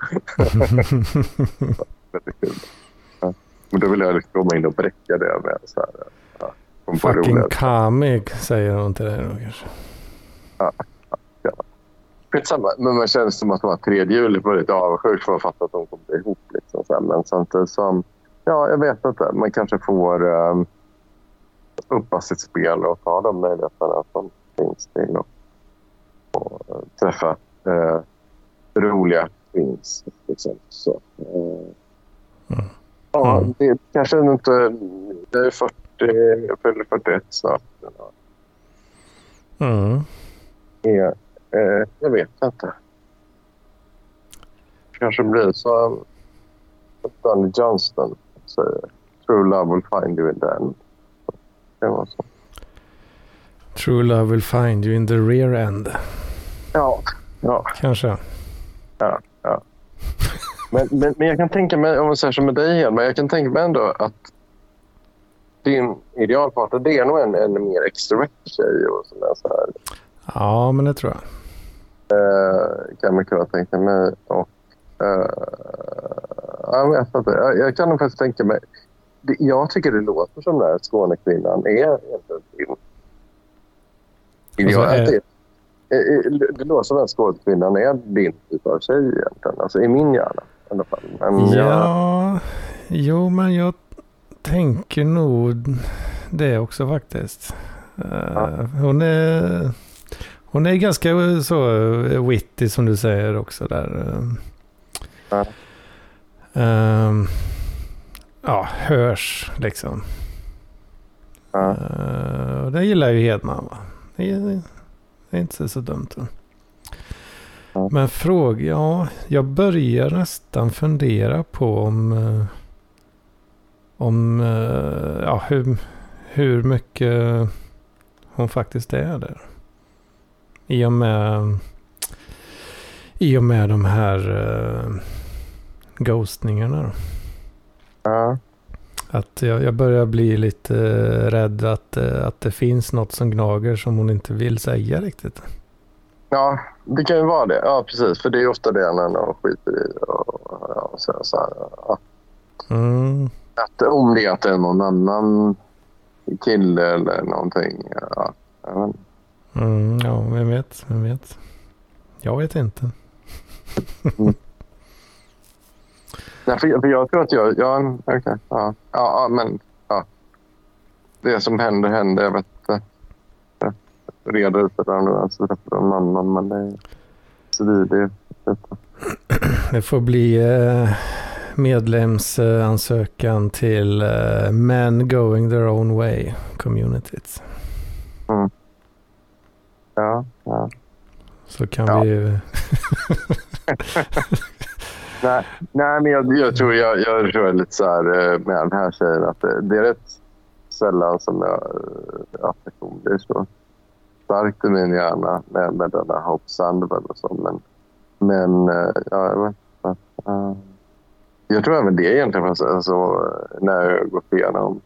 D: väldigt kul. Ja. Men då vill jag liksom komma in och bräcka det med så här, ja, Kom på
A: Fucking
D: roligare.
A: Kami säger hon till dig då kanske.
D: Skitsamma, men man känner som att var tredje juli var lite avundsjuk för att fatta att de kommer ihop. Liksom. Så här, Men samtidigt som, ja, jag vet inte. Man kanske får um, uppa sitt spel och ta de möjligheterna som finns till att och, eh, träffa uh, roliga kvinns. Liksom. Så, uh,
A: Mm.
D: Ja,
A: Mm.
D: det kanske inte... Jag är 40, jag fyller 41 snart.
A: Mm.
D: är, eh, jag vet inte. kanske blir som Danny Johnston säger. True love will find you in the end. Det var så.
A: True love will find you in the rear end.
D: Ja. ja.
A: Kanske.
D: Men, men, men jag kan tänka mig, om man säger som med dig Hedman, jag kan tänka mig ändå att din idealpartner, det är nog en, en mer extrovert tjej och sådär, så här.
A: Ja, men det tror jag.
D: Eh, kan man kunna tänka mig. Och, eh, jag vet inte. Jag, jag kan nog faktiskt tänka mig. Det, jag tycker det låter som den här Skånekvinnan är egentligen din.
A: Alltså,
D: Jag,
A: är-
D: det, eh, det, det låter som den Skånekvinnan är din typ av tjej egentligen. Alltså i min hjärna i alla fall. Men jag,
A: Ja, jo men jag tänker nog det också faktiskt. Eh,
D: Ja.
A: Hon är hon är ganska så eh, witty som du säger också där. eh.
D: Ja.
A: Ehm, ja, hörs liksom.
D: ja,
A: Uh, det gillar ju Hedman va? Det är, det är inte så dumt. Va?
D: Ja.
A: Men fråga, ja, jag börjar nästan fundera på om, eh, om eh, ja, hur, hur mycket hon faktiskt är där. I och med, i och med de här uh, ghostningarna. Då.
D: ja,
A: Att jag, jag börjar bli lite rädd att, att det finns något som gnager som hon inte vill säga riktigt.
D: Ja, det kan ju vara det. Ja, precis. För det är ofta det när någon skiter i. Och, ja, så, så här, ja.
A: Mm,
D: att om det är att det är någon annan kille eller någonting. Ja,
A: mm, ja, vem vet, vem vet. Jag vet inte.
D: Nej, för, jag- för jag tror att jag... Ja, ja. Ja, ja, men... Ja. Det som händer händer. Jag vet Jag reder ut det där nu. Alltså, det är någon annan. Men det är... Så det, det, det,
A: Det får bli eh, medlemsansökan till eh, Men Going Their Own Way Communities.
D: ja, ja.
A: Så kan
D: Ja.
A: vi ju...
D: Nej, nej, men jag, jag, tror, jag, jag tror lite så här eh, med den här tjejen att det, det är rätt sällan som jag, eh, affektion blir så starkt i min hjärna med, med den här Hope Sandoval och så. Men, men eh, ja, jag vet inte. Eh, Jag tror även det egentligen, alltså, när jag gått igenom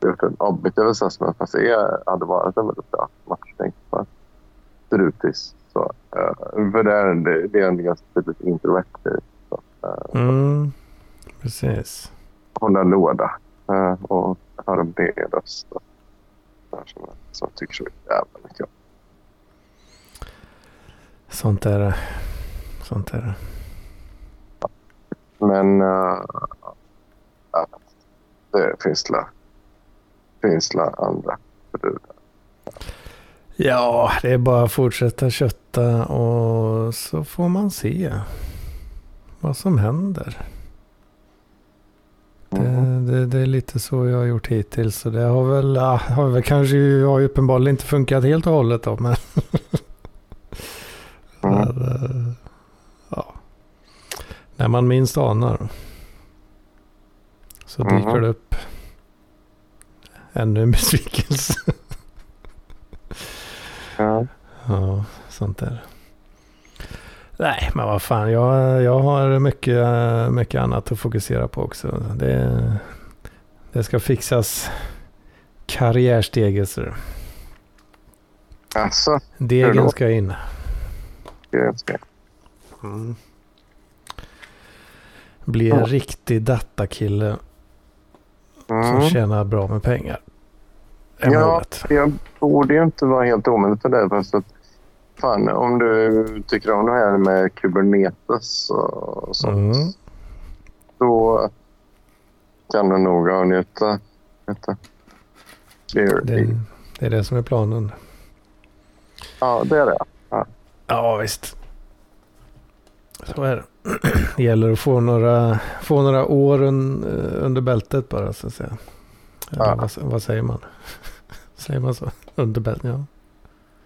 D: gjort en objektiv assessment, fast det hade varit en väldigt bra matchning för Strutis. Så, eh, för det är, det, det är en ganska tydligt introvert. Så, eh,
A: Mm, precis.
D: hålla låda eh, och höra en röst. Här Som, jag- som jag tycker så jävla mycket om.
A: Sånt är det. Sånt är det.
D: Men uh, ja, det finns la, finns la andra brudar.
A: Ja, det är bara att fortsätta kötta och så får man se vad som händer. Det, det, det är lite så jag har gjort hittills. Så det har väl, har väl kanske har ju uppenbarligen inte funkat helt och hållet då. Men
D: Mm.
A: För, eh, ja. När man minst anar. Så dyker det upp ännu en besvikelse.
D: Ja.
A: Ja, sånt där. Nej, men vad fan. Jag, jag har mycket, mycket annat att fokusera på också. Det, det ska fixas karriärsteget. så
D: Alltså, Hur
A: Degen ska in.
D: är ska.
A: Mm. Bli en
D: Ja.
A: riktig datakille som
D: Mm.
A: tjänar bra med pengar.
D: Ja, jag borde ju inte vara helt omöjligt för dig. Fast att, fan, om du tycker om det här med Kubernetes och sånt.
A: Mm.
D: Då kan du nog avnjuta detta.
A: Det, det är det som är planen.
D: Ja, det är det.
A: Ja, visst. Så är det. Det gäller att få några, få några år un, eh, under bältet bara så att säga. Eller
D: Ja.
A: vad, vad säger man? Säger man så? Under bältet, ja.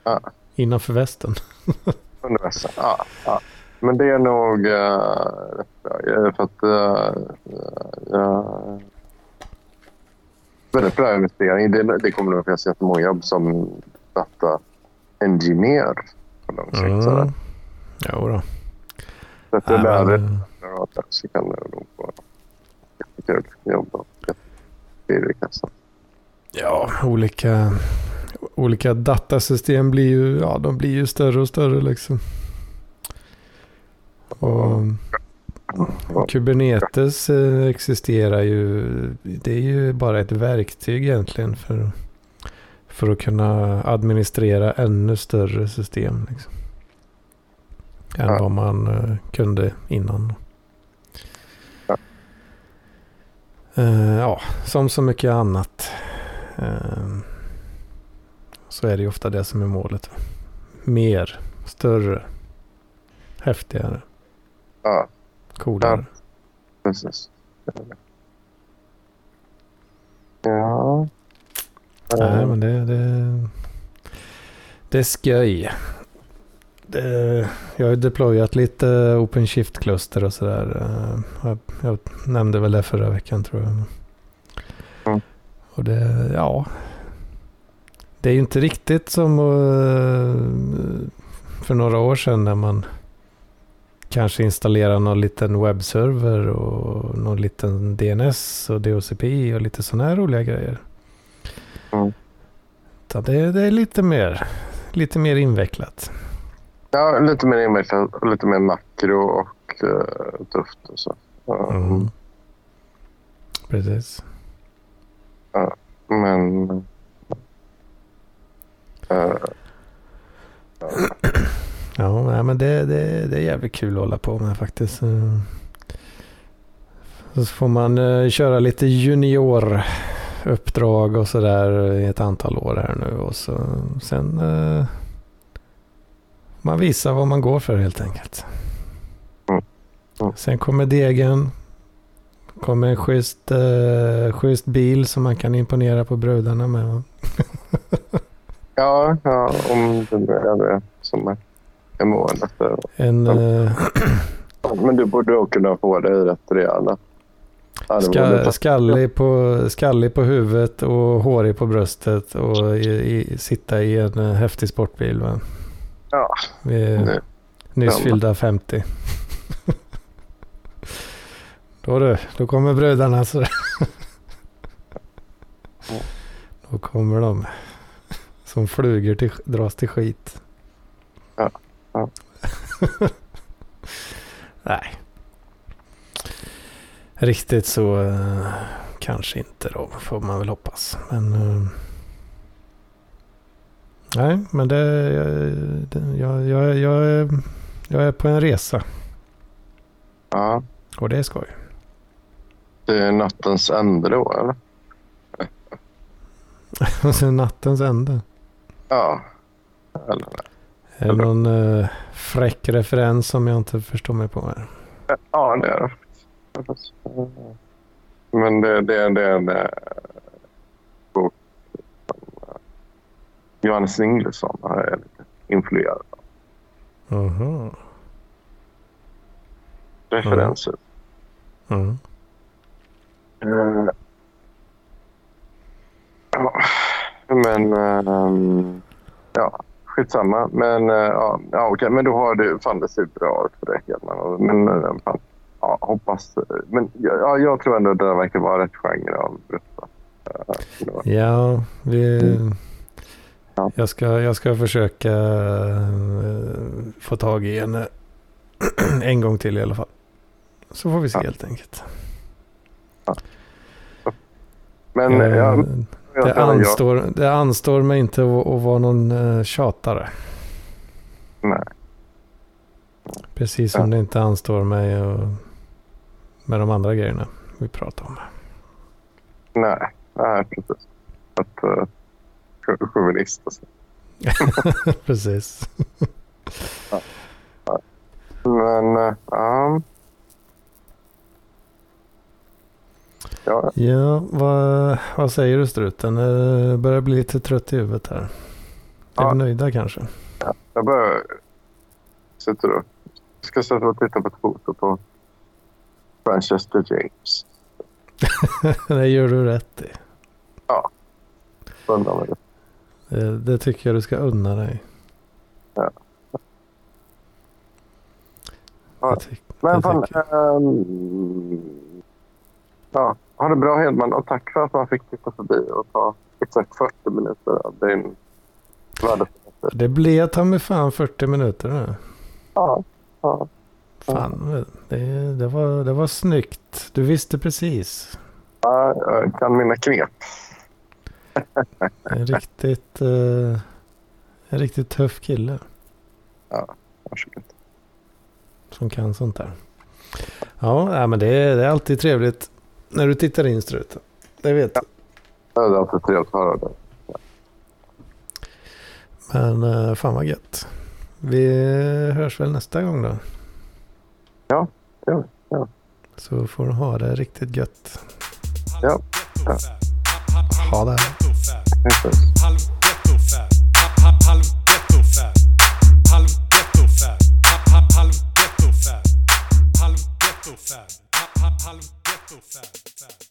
D: Ja.
A: Innanför västen.
D: Under västen. Ja, ja. Men det är nog uh, För att, uh, uh, väldigt bra investering. Det, det kommer nog finnas jättemånga jobb som data engineer på lång sikt.
A: Mm. Jo då.
D: Så att det
A: Ja,
D: där
A: men,
D: är det så kan det nog vara jättekul jobb och jättekul i kassan.
A: ja, olika, olika datasystem blir ju, ja, de blir ju större och större liksom. Och, Kubernetes eh, existerar ju, det är ju bara ett verktyg egentligen för, för att kunna administrera ännu större system. Liksom. Än
D: Ja.
A: vad man eh, kunde innan. Eh, ja, som så mycket annat. Så är det ju ofta det som är målet. Mer, större, häftigare,
D: Ja,
A: coolare.
D: precis. Ja.
A: Nej, men det, det, det är skoj. Det, jag har ju deployat lite OpenShift-kluster och sådär. Jag, jag nämnde väl det förra veckan tror jag.
D: Mm.
A: Och det, ja. Det är ju inte riktigt som eh, för några år sedan när man kanske installerar någon liten webbserver och någon liten DNS och DHCP och lite sådana här roliga grejer.
D: Mm.
A: Det, det är lite mer, lite mer invecklat.
D: ja, lite mer invecklat och lite mer makro och uh, tufft och så. Ja,
A: Mm. Precis.
D: Men eh,
A: Ja, nej, men det, det, det är jävligt kul att hålla på med faktiskt. Så får man eh, köra lite junioruppdrag och sådär i ett antal år här nu. Och så, sen eh, man visar vad man går för helt enkelt. Sen kommer degen. Kommer en schysst, eh, schysst bil som man kan imponera på brudarna med.
D: ja, ja, om det nu är det som är, målet.
A: En, eh,
D: Men du borde också kunna få det i rätt rejäla.
A: Ska, skallig, på, skallig på huvudet och hårig på bröstet och i, i, sitta i en eh, häftig sportbil. Va?
D: Ja,
A: Vi är
D: det-
A: nyss fyllda 50. då du, då kommer brudarna. Så. då kommer de som flugor till, dras till skit.
D: Ja, ja.
A: Nej. Riktigt så eh, kanske inte då, får man väl hoppas. Men eh, nej, men det, jag, det jag, jag, jag, är, jag är på en resa
D: ja.
A: och det är skoj.
D: Det är nattens ände då, eller?
A: Nattens ände.
D: Ja. Eller,
A: Är det någon eh, fräck referens som jag inte förstår mig på här?
D: ja, det är det. Men det, det, det är en eh, bok som eh, Johannes Inglesson är lite influerad av.
A: Mhm.
D: Referenser.
A: Mm.
D: Eh, ja, men ehm, ja, skitsamma. Men uh, ja, ja, okej, men då har du, fan det ser bra ut för dig Hedman. Men uh, fan, ja, hoppas. Men ja, jag tror ändå att det där verkar vara rätt genre av brutta. Uh.
A: Ja, vi,
D: Ja.
A: jag, ska, jag ska försöka eh, få tag i en en gång till i alla fall. Så får vi se
D: Ja.
A: helt enkelt.
D: men
A: Jag,
D: ja,
A: Det
D: ja.
A: anstår, det anstår mig inte att, att vara någon uh, tjatare.
D: Nej.
A: Precis som det inte anstår mig och, med de andra grejerna vi pratar om.
D: Nej, nej precis. Att uh, chauvinist och så.
A: Precis.
D: Men, uh, ja. Ja,
A: Ja, vad, vad säger du struten? Jag börjar bli lite trött i huvudet här. Är
D: Ja.
A: vi nöjda kanske?
D: jag börjar... Sitter du? Jag ska sätta och titta på ett foto på Manchester James.
A: det gör du rätt i.
D: Undrar mig det.
A: Det, det tycker jag du ska unna dig.
D: Ja.
A: Jag tyck-
D: Men fan, ehm, ja, ha det bra Hedman och tack för att man fick titta förbi och ta exakt 40 minuter av din värdefulla.
A: Det blev ta mig fan 40 minuter nu.
D: Ja, ja.
A: Fan, det, det, var, det var snyggt. Du visste precis.
D: ja, jag kan mina knep.
A: En riktigt, eh, en riktigt tuff kille
D: Varsågod.
A: som kan sånt där. Ja, men det det är alltid trevligt när du tittar in struten. Det vet du.
D: Ja, det är alltid trevligt att höra det.
A: Men eh, fan vad gött. Vi hörs väl nästa gång då.
D: Ja, det gör vi. Ja.
A: Så får du ha det riktigt gött.
D: Ja. ja.
A: Ha det.
D: Halv so
E: fast, fast.